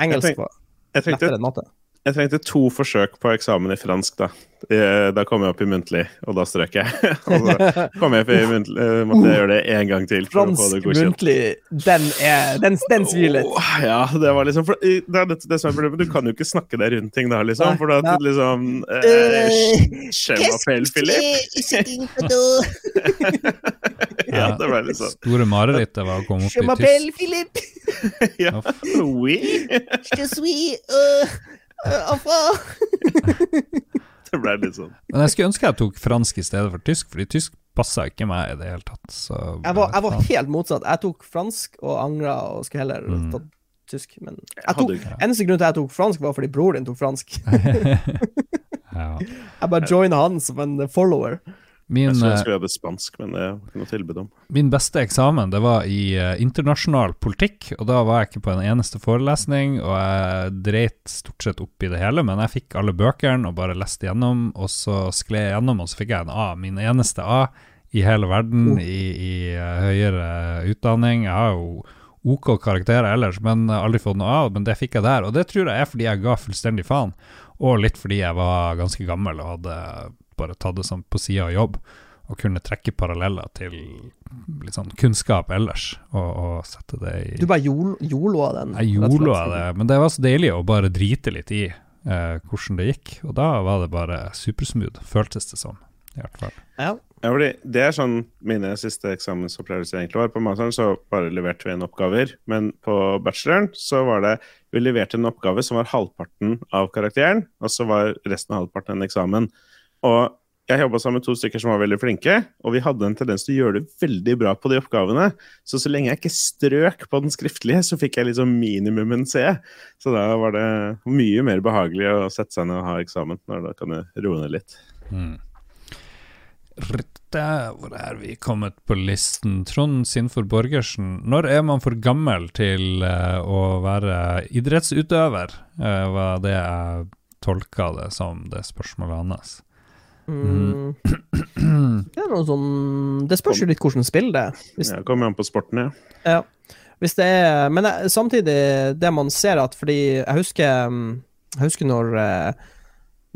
Engelsk var lettere enn matte. Jeg trengte to forsøk på eksamen i fransk, da. Eh, Da kom jeg opp i muntlig, og da strøk jeg. og så kom jeg opp i muntlig, eh, måtte jeg gjøre det en gang til. Fransk muntlig, den, er, den, den svir litt. Oh, ja, det var liksom for, det, det, det som er problemet. Du kan jo ikke snakke deg rundt ting da, liksom. For da liksom eh, Skjemapell, Philip. Ja, det ble litt sånn. Store marerittet var å komme opp Je i m'appelle tysk. Philippe, Ja. Oui. je suis uh. Det ble litt sånn. Men jeg skulle ønske jeg tok fransk i stedet for tysk, fordi tysk passa ikke meg i det hele tatt. Så Jeg var, jeg var helt motsatt. Jeg tok fransk og angra og skulle heller Mm. tatt tysk. Men tok, eneste grunn til at jeg tok fransk, var fordi bror din tok fransk. ja. Jeg bare joina han som en follower. Min, Jeg skulle eh, ønske vi spansk, men det var ikke noe tilbud om. min beste eksamen det var i uh, internasjonal politikk, og da var jeg ikke på en eneste forelesning, og jeg dreit stort sett opp i det hele, men jeg fikk alle bøkene og bare leste gjennom, og så skled jeg gjennom, og så fikk jeg en A. Min eneste A i hele verden Oh. i, i uh, høyere utdanning. Jeg har jo OK karakterer ellers, men aldri fått noe A, men det fikk jeg der. Og det tror jeg er fordi jeg ga fullstendig faen, og litt fordi jeg var ganske gammel og hadde bare tatt det som på sida av jobb, og kunne trekke paralleller til litt sånn kunnskap ellers, og, og sette det i Du bare jol, joloa den. Jeg joloa det, men det var så deilig å bare drite litt i eh, hvordan det gikk, og da var det bare supersmooth, føltes det som, i hvert fall. Ja. Ja, fordi det er sånn mine siste eksamensopplevelser egentlig var. På masteren så bare leverte vi inn oppgaver, men på bacheloren så var det Vi leverte en oppgave som var halvparten av karakteren, og så var resten av halvparten en eksamen. Og jeg jobba sammen med to stykker som var veldig flinke, og vi hadde en tendens til å gjøre det veldig bra på de oppgavene. Så så lenge jeg ikke strøk på den skriftlige, så fikk jeg liksom minimum en C. Så da var det mye mer behagelig å sette seg ned og ha eksamen, når da kan du roe ned litt. Mm. Hvor er vi kommet på listen? Trond Sinfor Borgersen, når er man for gammel til eh, å være idrettsutøver? Uh, var det jeg tolka det som, det spørsmålet hans. Mm. Det er noe sånn Det spørs jo litt hvordan spill det er. Hvis, Ja, Kommer an på sporten, ja. ja. Hvis det er Men jeg, samtidig, det man ser at Fordi jeg husker mm, Jeg husker når eh,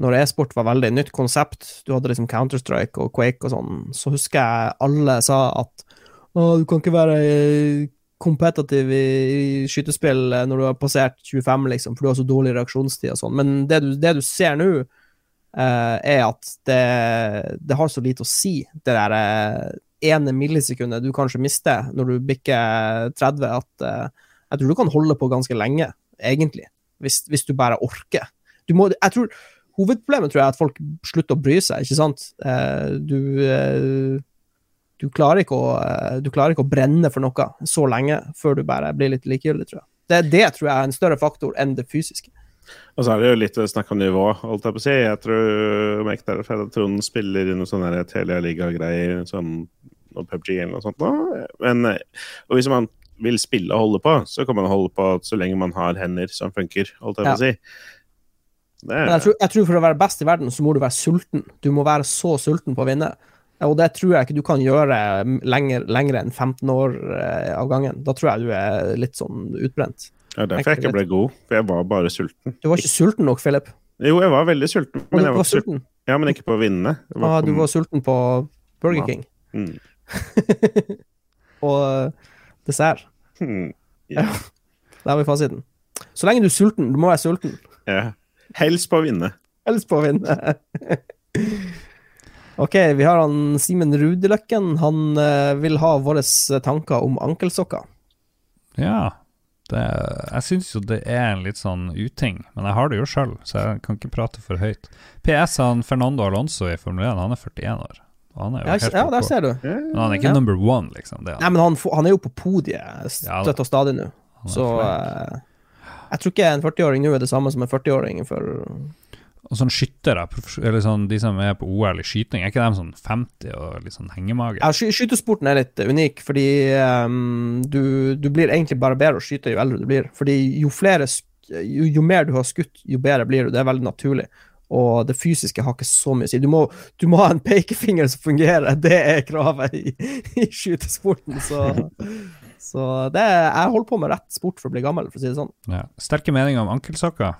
Når e-sport var veldig nytt konsept, du hadde liksom Counter-Strike og Quake og sånn, så husker jeg alle sa at å, du kan ikke være eh, kompetitiv i, skytespill eh, når du har passert 25, liksom, for du har så dårlig reaksjonstid og sånn. Men det du, det du ser nå, eh, er at det, det har så lite å si, det der eh, ene millisekundet du kanskje mister når du bikker 30, at uh, jeg tror du kan holde på ganske lenge, egentlig, hvis, hvis du bare orker. Du må, jeg tror, hovedproblemet tror jeg er at folk slutter å bry seg, ikke sant? Uh, du, du, klarer å, du klarer ikke å brenne for noe så lenge før du bare blir litt likegyldig, tror jeg. Det, det tror jeg er en større faktor enn det fysiske. Og så er det jo litt snakk om nivå, holdt jeg på å si. Jeg tror Make der feil, Trond spiller i noe sånn Telia Liga-greier, sånn noe PubG eller noe sånt. Da. Men, eh, og hvis man vil spille og holde på, så kan man holde på så lenge man har hender som funker, holdt jeg på å si. Men jeg tror, jeg tror for å være best i verden, så må du være sulten. Du må være så sulten på å vinne. Og det tror jeg ikke du kan gjøre lenger, lenger enn 15 år eh, av gangen. Da tror jeg du er litt sånn utbrent. Er derfor jeg ikke ble god, for jeg var bare sulten. Du var ikke sulten nok, Philip. Jo, jeg var veldig sulten, Men men jeg var var sulten. sulten. Ja, men ikke på å vinne. Det Ah, på- du var sulten på Burger Ja. King. Mm. Og eh, dessert. Hmm. Ja. Der har vi fasiten. Så lenge du er sulten, du må være sulten. Ja. Helst på å vinne. Helst på å vinne. OK, vi har han Simen Rudeløkken. Han uh, vil ha våre tanker om ankelsokker. Ja. Det, jeg syns jo det er en litt sånn uting, men jeg har det jo sjøl, så jeg kan ikke prate for høyt. PS han Fernando Alonso i Formel 1, han er 41 år. Og han er jo Ja, helt ja, der ser du. Men han er ikke Ja. number one, liksom. Det han. Nei, men han, han er jo på podiet Ja, støtt og stadig nå. Så eh, jeg tror ikke en 40-åring nå er det samme som en 40-åring for Og sånn skyttere, eller sånn de som er på OL i skyting, er ikke de sånn 50 og litt sånn hengemage? ja, sky Skytesporten er litt unik, fordi um, du, du blir egentlig bare bedre å skyte jo eldre du blir. Fordi jo flere jo, jo mer du har skutt, jo bedre blir du. Det er veldig naturlig. Og det fysiske har ikke så mye å si. Du må, du må ha en pekefinger som fungerer. Det er kravet i, i skytesporten. Så, så det jeg holder på med rett sport for å bli gammel, for å si det sånn. Ja. Sterke meninger om ankelsokker?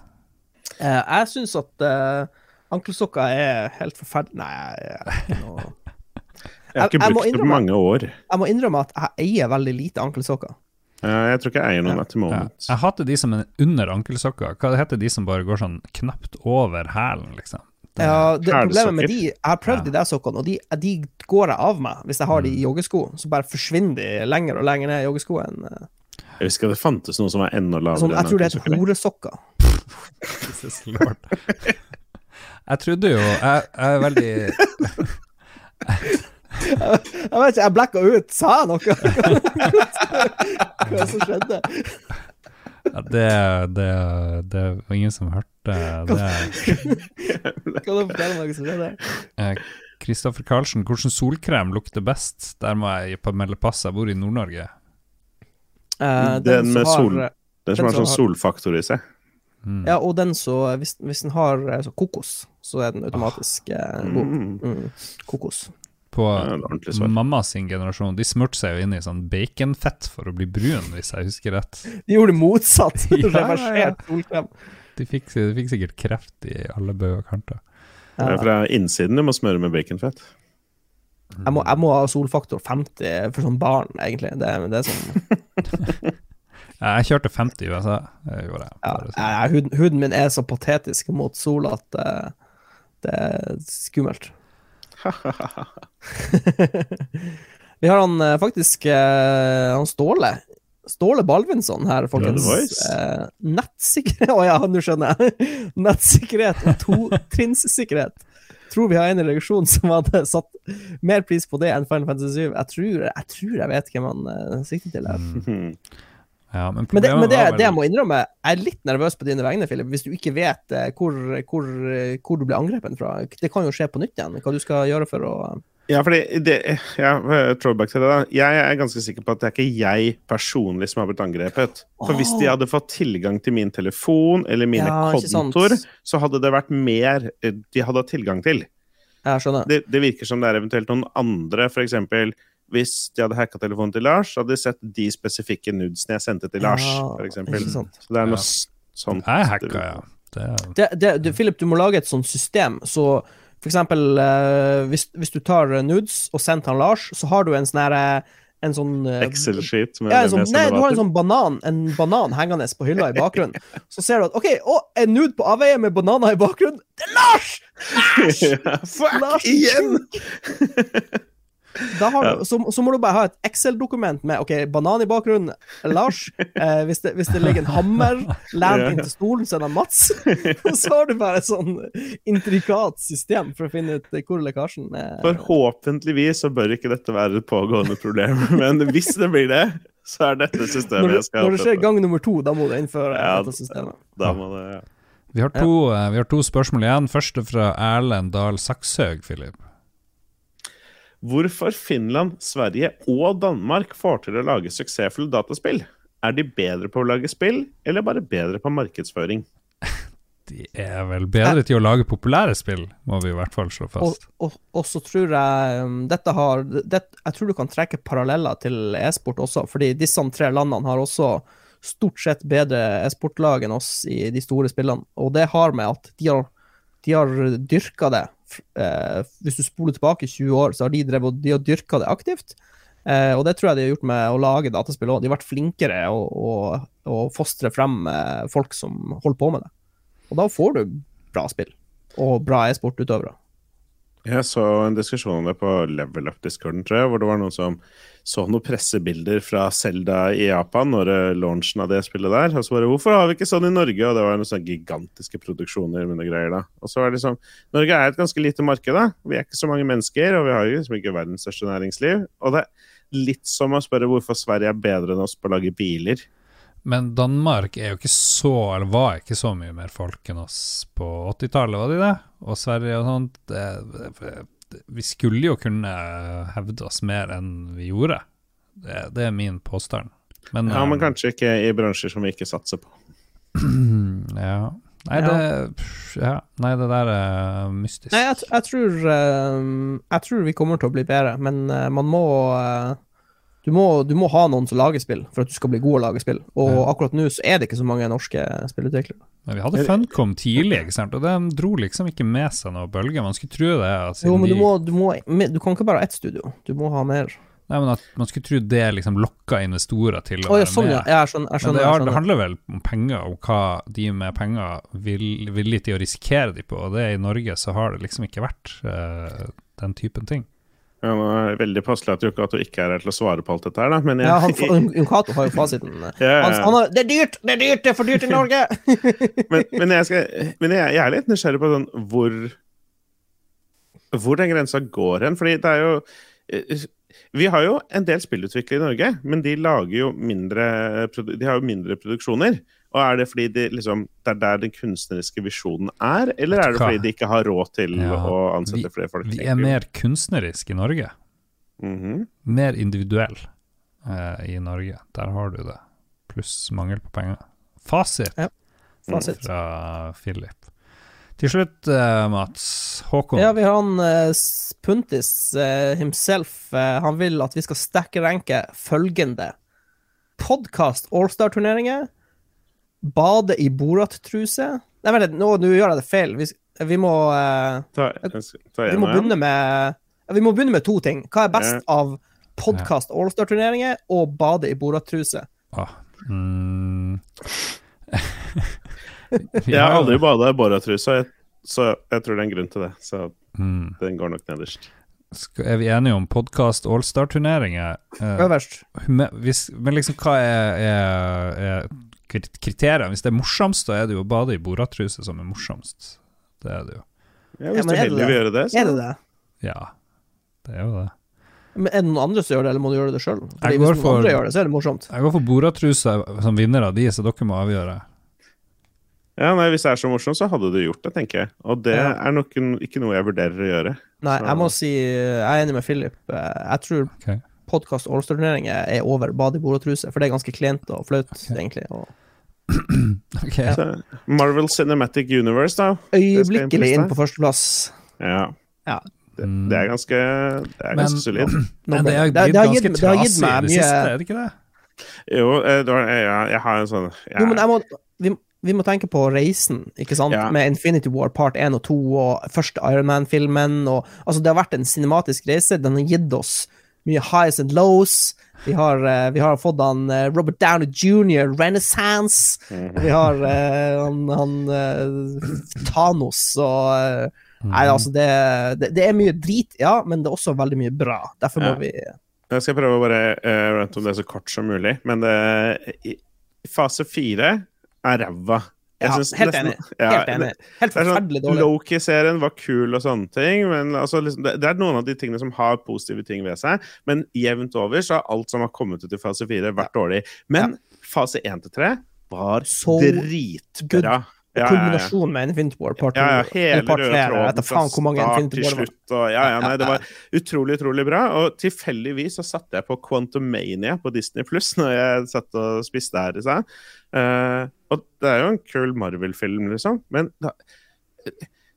Eh, jeg syns at uh, ankelsokker er helt forferdelig Nei, jeg, jeg, er Jeg har ikke brukt det på mange år. jeg må innrømme at jeg eier veldig lite ankelsokker. Ja, Jeg tror ikke jeg eier noen etter moment. Ja. Jeg hater de som er under ankelsokker. Hva heter de som bare går sånn knapt over hælen, liksom? Det- Ja, det problemet med de Jeg har prøvd de der sokkene, og de, de går jeg av meg hvis jeg har de Mm. i joggesko. Så bare forsvinner de lenger og lenger ned i joggeskoen. eh. Jeg husker det fantes noe som var enda lavere. Sånn, jeg tror det heter horesokker. Jesus lord. Jeg trodde jo Jeg, jeg er veldig Jeg vet ikke, jeg blacka ut. Sa jeg noe? Hva som skjedde? ja, det, det, det var ingen som hørte det. Kan du fortelle meg hva som skjedde? Eh, Kristoffer Karlsen, hvordan solkrem lukter best? Der må jeg melde pass, jeg bor i Nord-Norge. Uh, Den den, med har- sol- Den som Den har sånn solfaktor i seg. Mm. Ja, og den så Hvis, hvis den har eh, så kokos, så er den automatisk eh, god. Mm. Kokos. På Ja, mamma sin generasjon, de smurte seg jo inn i sånn baconfett for å bli brun, hvis jeg husker rett. De gjorde det motsatt. Ja, ja, ja. De fikk, de fikk sikkert kreft i alle bauger og kanter. Det er fra innsiden du må smøre med baconfett. Jeg må, jeg må ha solfaktor 50 for sånn barn, egentlig. Det, det er sånn Jeg kjørte 50 i USA. Gjorde ja, jeg- huden, huden min er så patetisk mot sol at eh, det er skummelt. Vi har han eh, faktisk eh, Han Ståle. Ståle Balvinsson her, folkens. Eh, nettsikkerhet Å ja, nå skjønner jeg. Nettsikkerhet og totrinnssikkerhet. Tror vi har en i redaksjonen som hadde satt mer pris på det enn Final Fantasy 7. Jeg tror jeg, tror jeg vet hvem han uh, sikter til her. Mm. Ja, men Men, det, men det, vel- det jeg må innrømme, jeg er litt nervøs på dine vegne, Philip, hvis du ikke vet eh, hvor, hvor, eh, hvor du ble angrepet fra. Det kan jo skje på nytt igjen. Hva du skal gjøre for å Ja, fordi det, ja, throwback til det da. Jeg er ganske sikker på at det er ikke jeg personlig som har blitt angrepet. For hvis de hadde fått tilgang til min telefon eller mine Ja, kontor, så hadde det vært mer eh, de hadde hatt tilgang til. Jeg skjønner. Det, det virker som det er eventuelt noen andre, f.eks. Hvis de hadde hacka telefonen til Lars, hadde de sett de spesifikke nudesene jeg sendte til Lars, Ja, sant. Så det er noe ja. sånt. Jeg hacka, ja. Det, Det, det, du, Philip, du må lage et sånt system. Så for eksempel eh, hvis, hvis du tar eh, nudes og sender han Lars, så har du en sånn herre en sånn eh, Excel-skit. ja, sånn, nei, du har en sånn banan En banan hengende på hylla i bakgrunnen. Så ser du at OK, å, en nude på avveie med bananer i bakgrunnen! Det er Lars! Ja, Fuck, Lars igjen! Da har du, så, så må du bare ha et Excel-dokument med OK, banan i bakgrunnen, Lars. Eh, hvis, det, hvis det ligger en hammer lent Ja. inntil stolen, så er det Mats. Og så har du bare et sånn intrikat system for å finne ut hvor lekkasjen er. Forhåpentligvis så bør ikke dette være et pågående problem, men hvis det blir det, så er dette systemet Når, jeg skal skal når det skjer gang nummer to, da må du innføre Ja, dette systemet. Da må det Vi har to, eh, vi har to spørsmål igjen. Første fra Erlend Dahl Sakshaug, Philip. Hvorfor Finland, Sverige og Danmark får til å lage suksessfulle dataspill? Er de bedre på å lage spill, eller bare bedre på markedsføring? De er vel bedre til å lage populære spill, må vi i hvert fall slå fast. og, og så tror jeg um, dette har det, Jeg tror du kan trekke paralleller til e-sport også, fordi disse tre landene har også stort sett bedre e-sportlag enn oss i de store spillene. Og det har med at de har, de har dyrka det. Eh, hvis du spoler tilbake 20 år, så har de, drevet, de har dyrka det aktivt. Eh, og det tror jeg de har gjort med å lage dataspill òg. De har vært flinkere å, å, å fostre frem eh, folk som holder på med det. Og da får du bra spill, og bra e-sportutøvere. Jeg så en diskusjon om det på Level Up-discorden, tror jeg, hvor det var noen som så noen pressebilder fra Selda i Japan når eh, launchen av det spillet der. Og så bare 'Hvorfor har vi ikke sånn i Norge?' Og det var noen sånne gigantiske produksjoner med noen greier, da. Og så er det liksom Norge er et ganske lite marked, da. Vi er ikke så mange mennesker, og vi har jo liksom ikke verdens største næringsliv. Og det er litt som å spørre hvorfor Sverige er bedre enn oss på å lage biler. Men Danmark er jo ikke så, eller var ikke så mye mer folk enn oss på 80-tallet, var de det? Og Sverige og sånt. Det, vi skulle jo kunne hevde oss mer enn vi gjorde. Det, det er min påstand. Men, Ja, men eh, kanskje ikke i bransjer som vi ikke satser på. ja. Nei, Ja. det, ja. Nei, det der er mystisk. Nei, jeg, jeg, tror, eh, jeg tror vi kommer til å bli bedre, men eh, man må, du må Du må ha noen som lager spill, for at du skal bli god å lage spill. Og Ja. akkurat nå så er det ikke så mange norske spillutviklere. Men vi hadde Funcom tidlig, ikke sant? og de dro liksom ikke med seg noe bølge. Man skulle tro det. Altså, Jo, men du må, du må Du kan ikke bare ha ett studio. Du må ha mer. Nei, men at Man skulle tro det liksom lokka investorer til å oh, ja, være sånn, ja. med. Jeg skjønner. Jeg Men det, har, det handler vel om penger, og hva de med penger vil villige til å risikere de på. Og det i Norge så har det liksom ikke vært uh, den typen ting. Ja, nå er veldig passelig at Yokato ikke er her til å svare på alt dette her, da. Men jeg, Ja, han, Uncato har jo fasiten. Ja, Han, han har, det er dyrt! Det er dyrt! Det er for dyrt i Norge! men, men, jeg, skal, men jeg, jeg er litt nysgjerrig på sånn hvor Hvor den grensa går hen. Fordi det er jo eh, Vi har jo en del spillutviklere i Norge, men de lager jo mindre De har jo mindre produksjoner. Og er det fordi de, liksom, det er der den kunstneriske visjonen er, eller er det hva? fordi de ikke har råd til Ja, å ansette vi- flere folk? Vi er mer kunstneriske i Norge. Mhm. Mer individuell eh, i Norge. Der har du det. Pluss mangel på penger. Fasit Ja, Fasit. fra Philip. Til slutt, eh, Mats. Håkon. Ja, vi har han eh, Puntis eh, himself. eh, han vil at vi skal stacke ranke følgende. Podkast Allstar-turneringer. Bade i Borat-truse. Nei, vent litt, nå, nå gjør jeg det feil. Vi, vi må uh, Ta, skal- ta Vi må begynne med Vi må begynne med to ting. Hva er best Ja. av podkast Allstar-turneringer og bade i Borat-truse? Ah, mm. Jeg har aldri bada i Borat-truse, så jeg tror det er en grunn til det. Så mm. den går nok nederst. Er vi enige om podkast Allstar-turneringer? Eh, Øverst. men, liksom, hva er, er, er kriteriene? Hvis det er morsomst, da er det jo å bade i boratruse som er morsomst. Det er det jo. Ja, hvis ja, du er det vil gjøre det, så Er det det? Ja, det er jo det. Men er det noen andre som gjør det, eller må du gjøre det sjøl? Hvis noen for- andre gjør det, så er det morsomt. Jeg går for boratruse som vinner av de, så dere må avgjøre. Ja, nei, Hvis det er så morsomt, så hadde du gjort det, tenker jeg. Og det Ja. er nok ikke noe jeg vurderer å gjøre. Nei, Så- jeg må si jeg er enig med Philip. Eh, Jeg tror okay. podkast Allstar-turneringer er over bade i boratruse, for det er ganske klent og flaut, okay. egentlig. Og Ok, Så, Marvel Cinematic Universe, da. øyeblikkelig inn på førsteplass. Ja. Ja. Det, det er ganske, det er ganske solid. Men det har det, blitt det, ganske gitt, det har gitt trasig i meg det mye siste, er det ikke det? Jo, eh, det var, ja, jeg har en sånn ja. Jo, men jeg må, vi, vi må tenke på reisen, ikke sant? Ja. Med Infinity War part 1 og 2 og første Iron Man-filmen. Altså, det har vært en cinematisk reise. Den har gitt oss mye highs and lows. Vi har, eh, vi har fått han eh, Robert Downey jr., Renaissance. Mhm. Vi har eh, han, han Thanos og Nei, altså, det, det, det er mye drit, ja, men det er også veldig mye bra. Derfor må Ja. vi Jeg skal prøve å bare uh, rante om det så kort som mulig, men det, i, fase fire er ræva. Ja, helt nesten- enig. Ja, Helt enig. Helt er forferdelig sånn, dårlig. Loki-serien var kul og sånne ting, men altså, liksom, det, det er noen av de tingene som har positive ting ved seg. Men jevnt over så har alt som har kommet ut i fase fire, vært dårlig. Men fase én til tre var Så dritbra. Ja, ja, ja. Med Infinity War part 2. Ja, ja, hele part røde tråden mange start til slutt. Og, ja, ja, nei, det var utrolig, utrolig bra. Og tilfeldigvis så satte jeg på Quantumania på Disney Pluss når jeg satt og spiste her i stad. Eh, og det er jo en kul Marvel-film, liksom. Men da,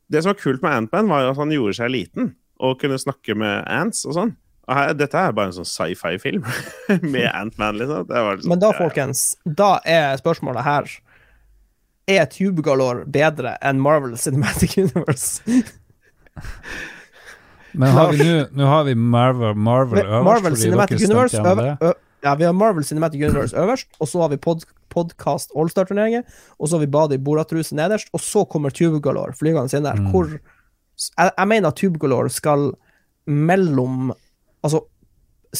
det som var kult med Antman, var jo at han gjorde seg liten og kunne snakke med ants og sånn. Og her, dette er bare en sånn sci-fi-film med Antman, liksom. Det var liksom Men da, folkens, da er spørsmålet her Er Tubegalore bedre enn Marvel Cinematic Universe? Men har vi nå har vi Marvel, Marvel øverst, Marvel fordi Cinematic dere Universe det. Ja, vi har Marvel Cinematic Universe øverst, og så har vi pod, Podcast Allstar-turneringer, og så har vi Badet i Boratruse nederst, og så kommer Tubegalore flygende inn der. Mm. Hvor jeg, jeg mener at Tubegalore skal mellom Altså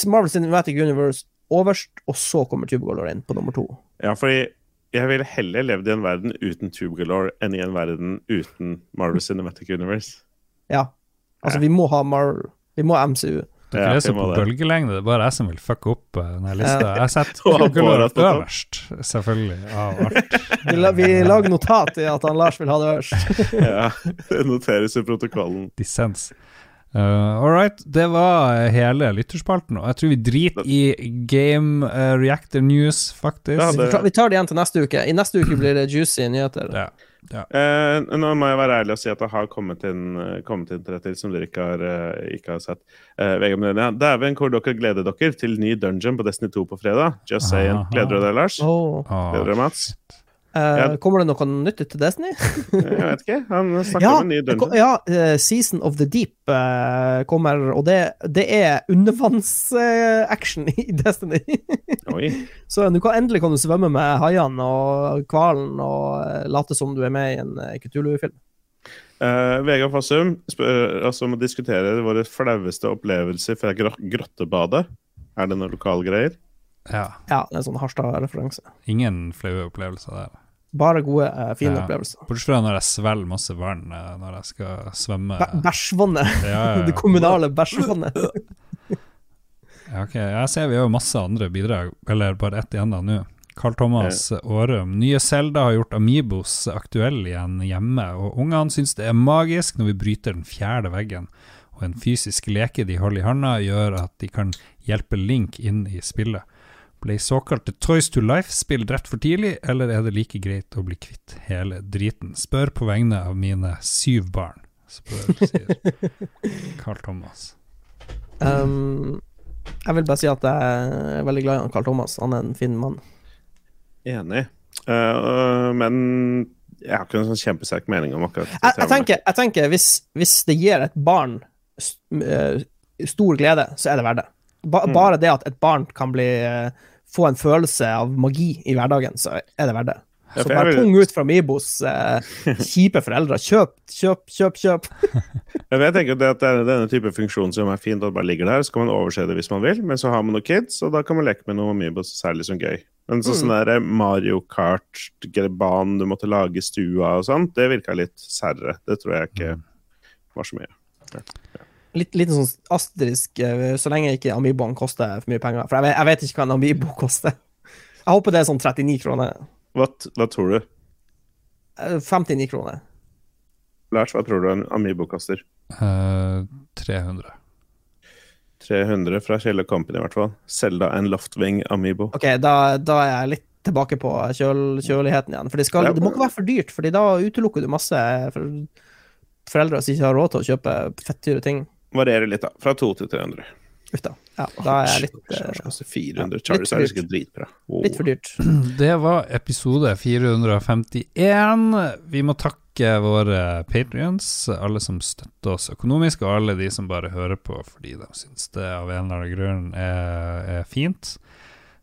Marvel Cinematic Universe overst, og så kommer Tubegalore inn på nummer to. Ja, fordi jeg ville heller levd i en verden uten Tube Galore enn i en verden uten Marvel Cinematic Universe. Ja. Altså, vi må ha Marvel. Vi må ha MCU. Dere Ja, er så på det. bølgelengde. Det er bare jeg som vil fucke opp eh, denne lista. Jeg setter at øverst, selvfølgelig, av alt. Vi, la, vi lager notat i at han Lars vil ha det øverst. Ja, det noteres i protokollen. Dissens. Uh, all right, det var hele lytterspalten. Og jeg tror vi driter i Game uh, Reactor News, faktisk. Ja, Vi det- tar, vi tar det igjen til neste uke. I neste uke blir det juicy nyheter. Ja. Eh, nå må jeg være ærlig og si at det har kommet inn, eh, kommet inn tre til som dere ikke har, eh, ikke har sett. Uh, Vegard Melenia, dæven hvor dere gleder dere til ny dungeon på Destiny 2 på fredag. Just saying. Gleder du deg, Lars? Ah, Gleder du deg, Mats? Ja. Kommer det noe nytt til Destiny? Jeg vet ikke. Han snakker Ja, om en ny dungeon. ja uh, Season of the Deep uh, kommer, og det, det er undervannsaction i Destiny. Så du kan, endelig kan du svømme med haiene og hvalen og late som du er med i en uh, Kutulu-film. Eh, Vegard Fassum spør altså, om å diskutere våre flaueste opplevelser fra gr grottebadet. Er det noen lokalgreier? ja. Ja, det er en sånn Harstad-referanse. Ingen flaue opplevelser der. Bare gode, uh, fine Ja. opplevelser. Bortsett fra når jeg svelger masse vann eh, når jeg skal svømme. Bæsjvannet. Ja, ja, ja. Det kommunale bæsjvannet. Ja, ok. Jeg ser vi har masse andre bidrag, eller bare ett igjen da nå. Carl Thomas Aarum. Nye Selda har gjort Amibos aktuell igjen hjemme, og ungene syns det er magisk når vi bryter den fjerde veggen. Og en fysisk leke de holder i handa, gjør at de kan hjelpe Link inn i spillet. Ble såkalte Toys to Life-spill drept for tidlig, eller er det like greit å bli kvitt hele driten? Spør på vegne av mine syv barn, spør, Carl Thomas. Um, jeg vil bare si at jeg er veldig glad i han Carl Thomas. Han er en fin mann. Enig. Uh, men jeg har ikke en sånn kjempesterk mening om akkurat det Jeg, jeg tenker, jeg tenker hvis, hvis det gir et barn st uh, stor glede, så er det verdt det. Ba, Mm. Bare det at et barn kan bli eh, få en følelse av magi i hverdagen, så er det verdt det. Så bare vil- pung ut fra Mibos eh, kjipe foreldre. Kjøp, kjøp, kjøp, kjøp. Ja, Jeg tenker at det er denne type funksjon som er fint at bare ligger der, så kan man overse det hvis man vil, men så har man noen kids, og da kan man leke med noe Mibos særlig liksom gøy. Men så, sånn der Mario Kart-banen du måtte lage i stua og sånt, det virka litt særere. Det tror jeg ikke var så mye. Litt, litt sånn asterisk, eh, så lenge ikke Amiiboen koster for mye penger. For jeg vet, jeg vet ikke hva en Amiibo koster. Jeg håper det er sånn 39 kroner. Hva, hva tror du? Eh, 59 kroner. Lars, hva tror du en Amiibo koster? Uh, 300. 300 fra Kjell Company, i hvert fall. Selda en Loftwing Amiibo. Ok, da, da er jeg litt tilbake på kjøl, kjøligheten igjen. For det, skal, det må ikke være for dyrt, Fordi da utelukker du masse for, foreldre som ikke har råd til å kjøpe fettdyre ting. Varierer litt, da. Fra 200 til 300. Uff da. Ja, da er jeg litt, uh, eh, koster 400. litt for er dyrt. sikkert dritbra. Wow. litt for dyrt. Det var episode 451. Vi må takke våre patrions, alle som støtter oss økonomisk, og alle de som bare hører på fordi de syns det av en eller annen grunn er, er fint.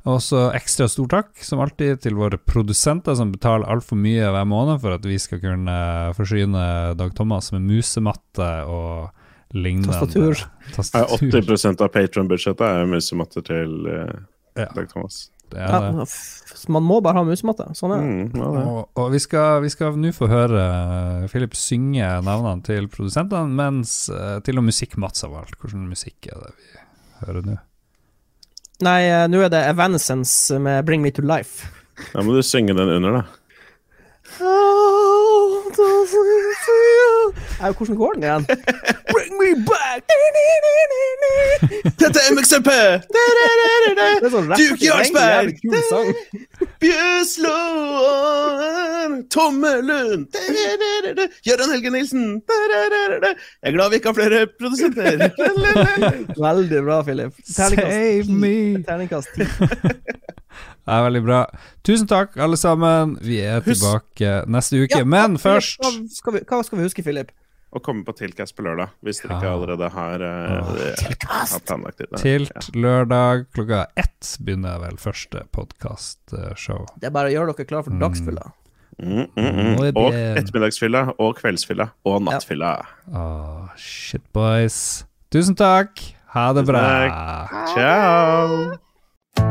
Og så ekstra stor takk, som alltid, til våre produsenter som betaler altfor mye hver måned for at vi skal kunne forsyne Dag Thomas med musematte og lignende. Tastatur. Tastatur. 80% av Patron-budsjettet er musematte til uh, Ja, Dag Thomas. det er det. Ja, man må bare ha musematte. Sånn er det. Mm, ja, det. Og, og vi skal skal nå få høre eh, Philip synge navnene til produsentene, mens eh, til og musikk Mats har valgt. Hvilken musikk er det vi hører nå? Nei, eh, nå er det Evanescence med Bring Me To Life. Da må du synge den under, da. Oh, Ja, Hvordan går den igjen? Bring me back! Dette er sånn Duke Jarlsberg! Sang. Tommelund! Gøran Helge Nilsen! Jeg er glad vi ikke har flere produsenter. Veldig bra, Philip. Save me! Terningkast. Det er veldig bra. Tusen takk, alle sammen. Vi er Husk- tilbake neste uke. Ja, Men først hva skal, vi, hva skal vi huske, Philip? Å komme på Tilcast på lørdag, hvis dere ikke allerede har, uh, har planlagt det. Tilt lørdag klokka ett begynner vel første podkastshow. Det er bare å gjøre dere klar for dagsfylla. Mm, mm, mm. Nå er det- Og ettermiddagsfylla, og kveldsfylla, og nattfylla. Oh, shit, boys. Tusen takk. Ha det Tusen bra. Ciao!